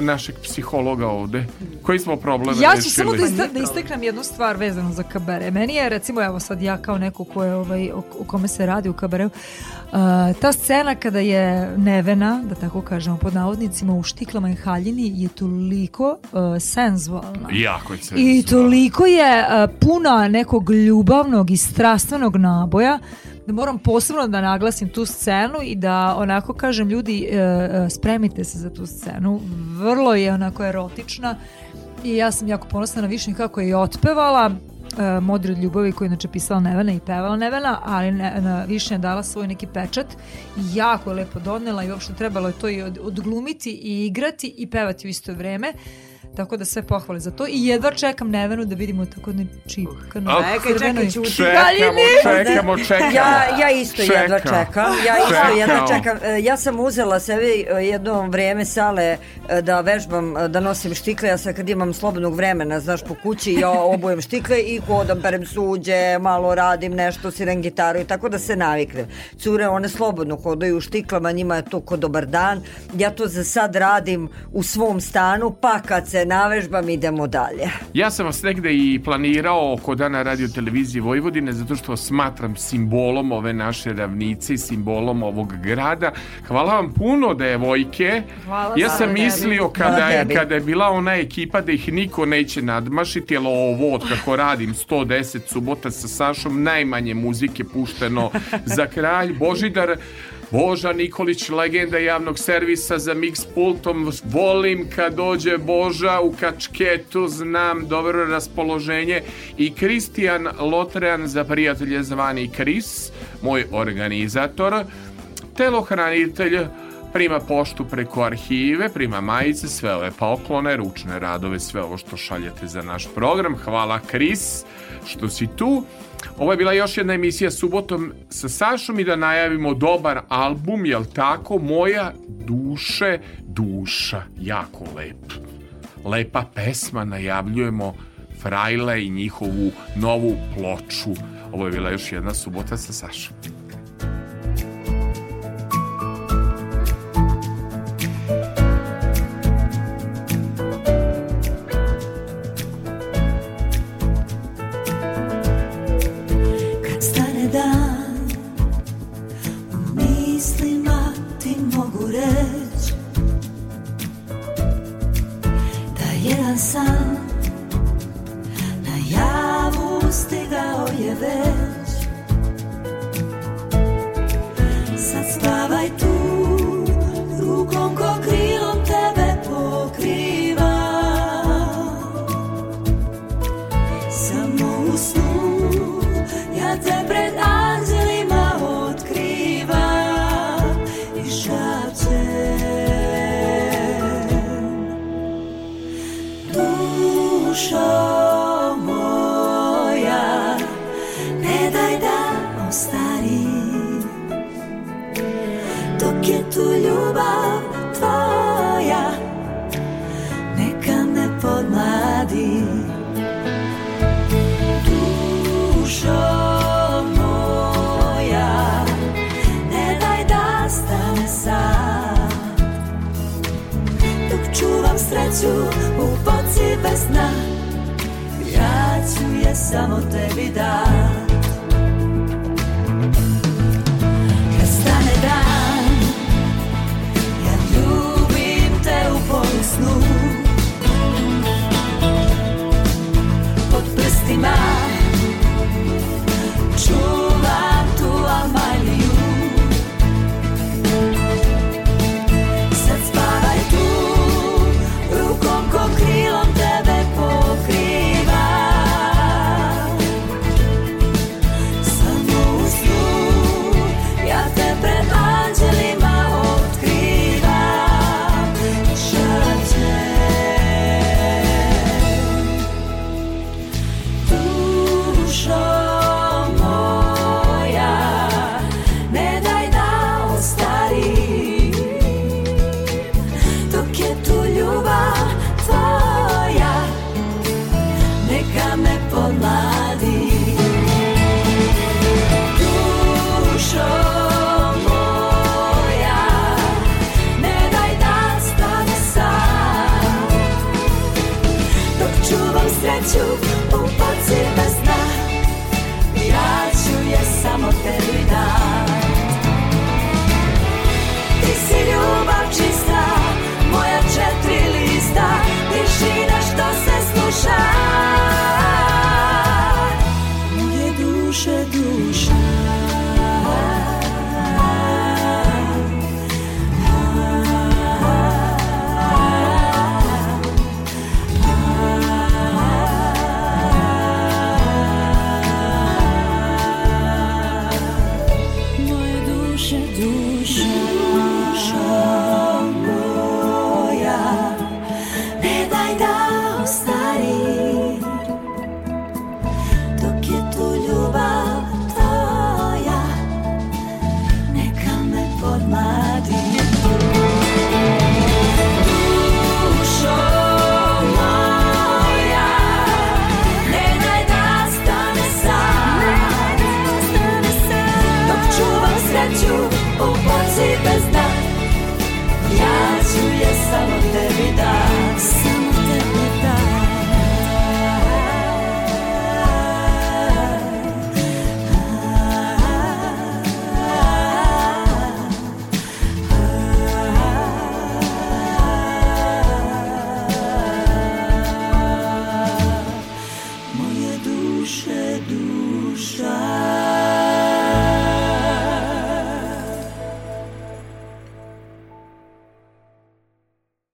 našeg psihologa ovde. Koji smo problem Ja ću samo da, ista, da istaknem jednu stvar vezanu za kabare. Meni je, recimo, evo sad ja kao neko ko je, ovaj, o, o kome se radi u kabareu, uh, ta scena kada je Nevena, da tako kažemo pod navodnicima, u štiklama i haljini je toliko uh, senzualna. Jako je I senzualno. toliko je uh, puna nekog ljubavnog i strastvenog naboja da moram posebno da naglasim tu scenu i da onako kažem ljudi uh, uh, spremite se za tu scenu. Vrlo je onako erotična i ja sam jako ponosna na Višnju kako je i otpevala uh, Modri od ljubavi koju je inače pisala Nevena i pevala Nevena, ali ne, na Višnja dala svoj neki pečat i jako je lepo donela i uopšte trebalo je to i od, odglumiti i igrati i pevati u isto vreme. Tako da sve pohvale za to i jedva čekam Nevenu da vidimo tako ne čipkano. Al- Čekaj, čekaj, ćuti. Čekamo, čekamo, čekamo. Ja, ja isto jedva čekam. Ja isto Čekam. jedva čekam. E, Ja sam uzela sebi e, jedno vreme sale e, da vežbam, da nosim štikle. Ja sad kad imam slobodnog vremena, znaš, po kući, ja obujem štikle i hodam, perem suđe, malo radim nešto, sviram gitaru i tako da se naviknem. Cure, one slobodno hodaju u štiklama, njima je to ko dobar dan. Ja to za sad radim u svom stanu, pa kad se navežbam idemo dalje. Ja sam vas negde i planirao oko dana radio televizije Vojvodine zato što smatram simbolom ove naše ravnice i simbolom ovog grada. Hvala vam puno devojke. Hvala ja sam mislio kada je, kada je bila ona ekipa da ih niko neće nadmašiti, ali ovo od kako radim 110 subota sa Sašom najmanje muzike pušteno za kralj. Božidar Boža Nikolić, legenda javnog servisa za mix pultom. Volim kad dođe Boža u kačketu, znam dobro raspoloženje. I Kristijan Lotrean za prijatelje zvani Kris, moj organizator. Telohranitelj prima poštu preko arhive, prima majice, sve ove poklone, ručne radove, sve ovo što šaljete za naš program. Hvala Kris što si tu. Ovo je bila još jedna emisija subotom sa Sašom i da najavimo dobar album, jel tako? Moja duše duša. Jako lep. Lepa pesma, najavljujemo Frajle i njihovu novu ploču. Ovo je bila još jedna subota sa Sašom.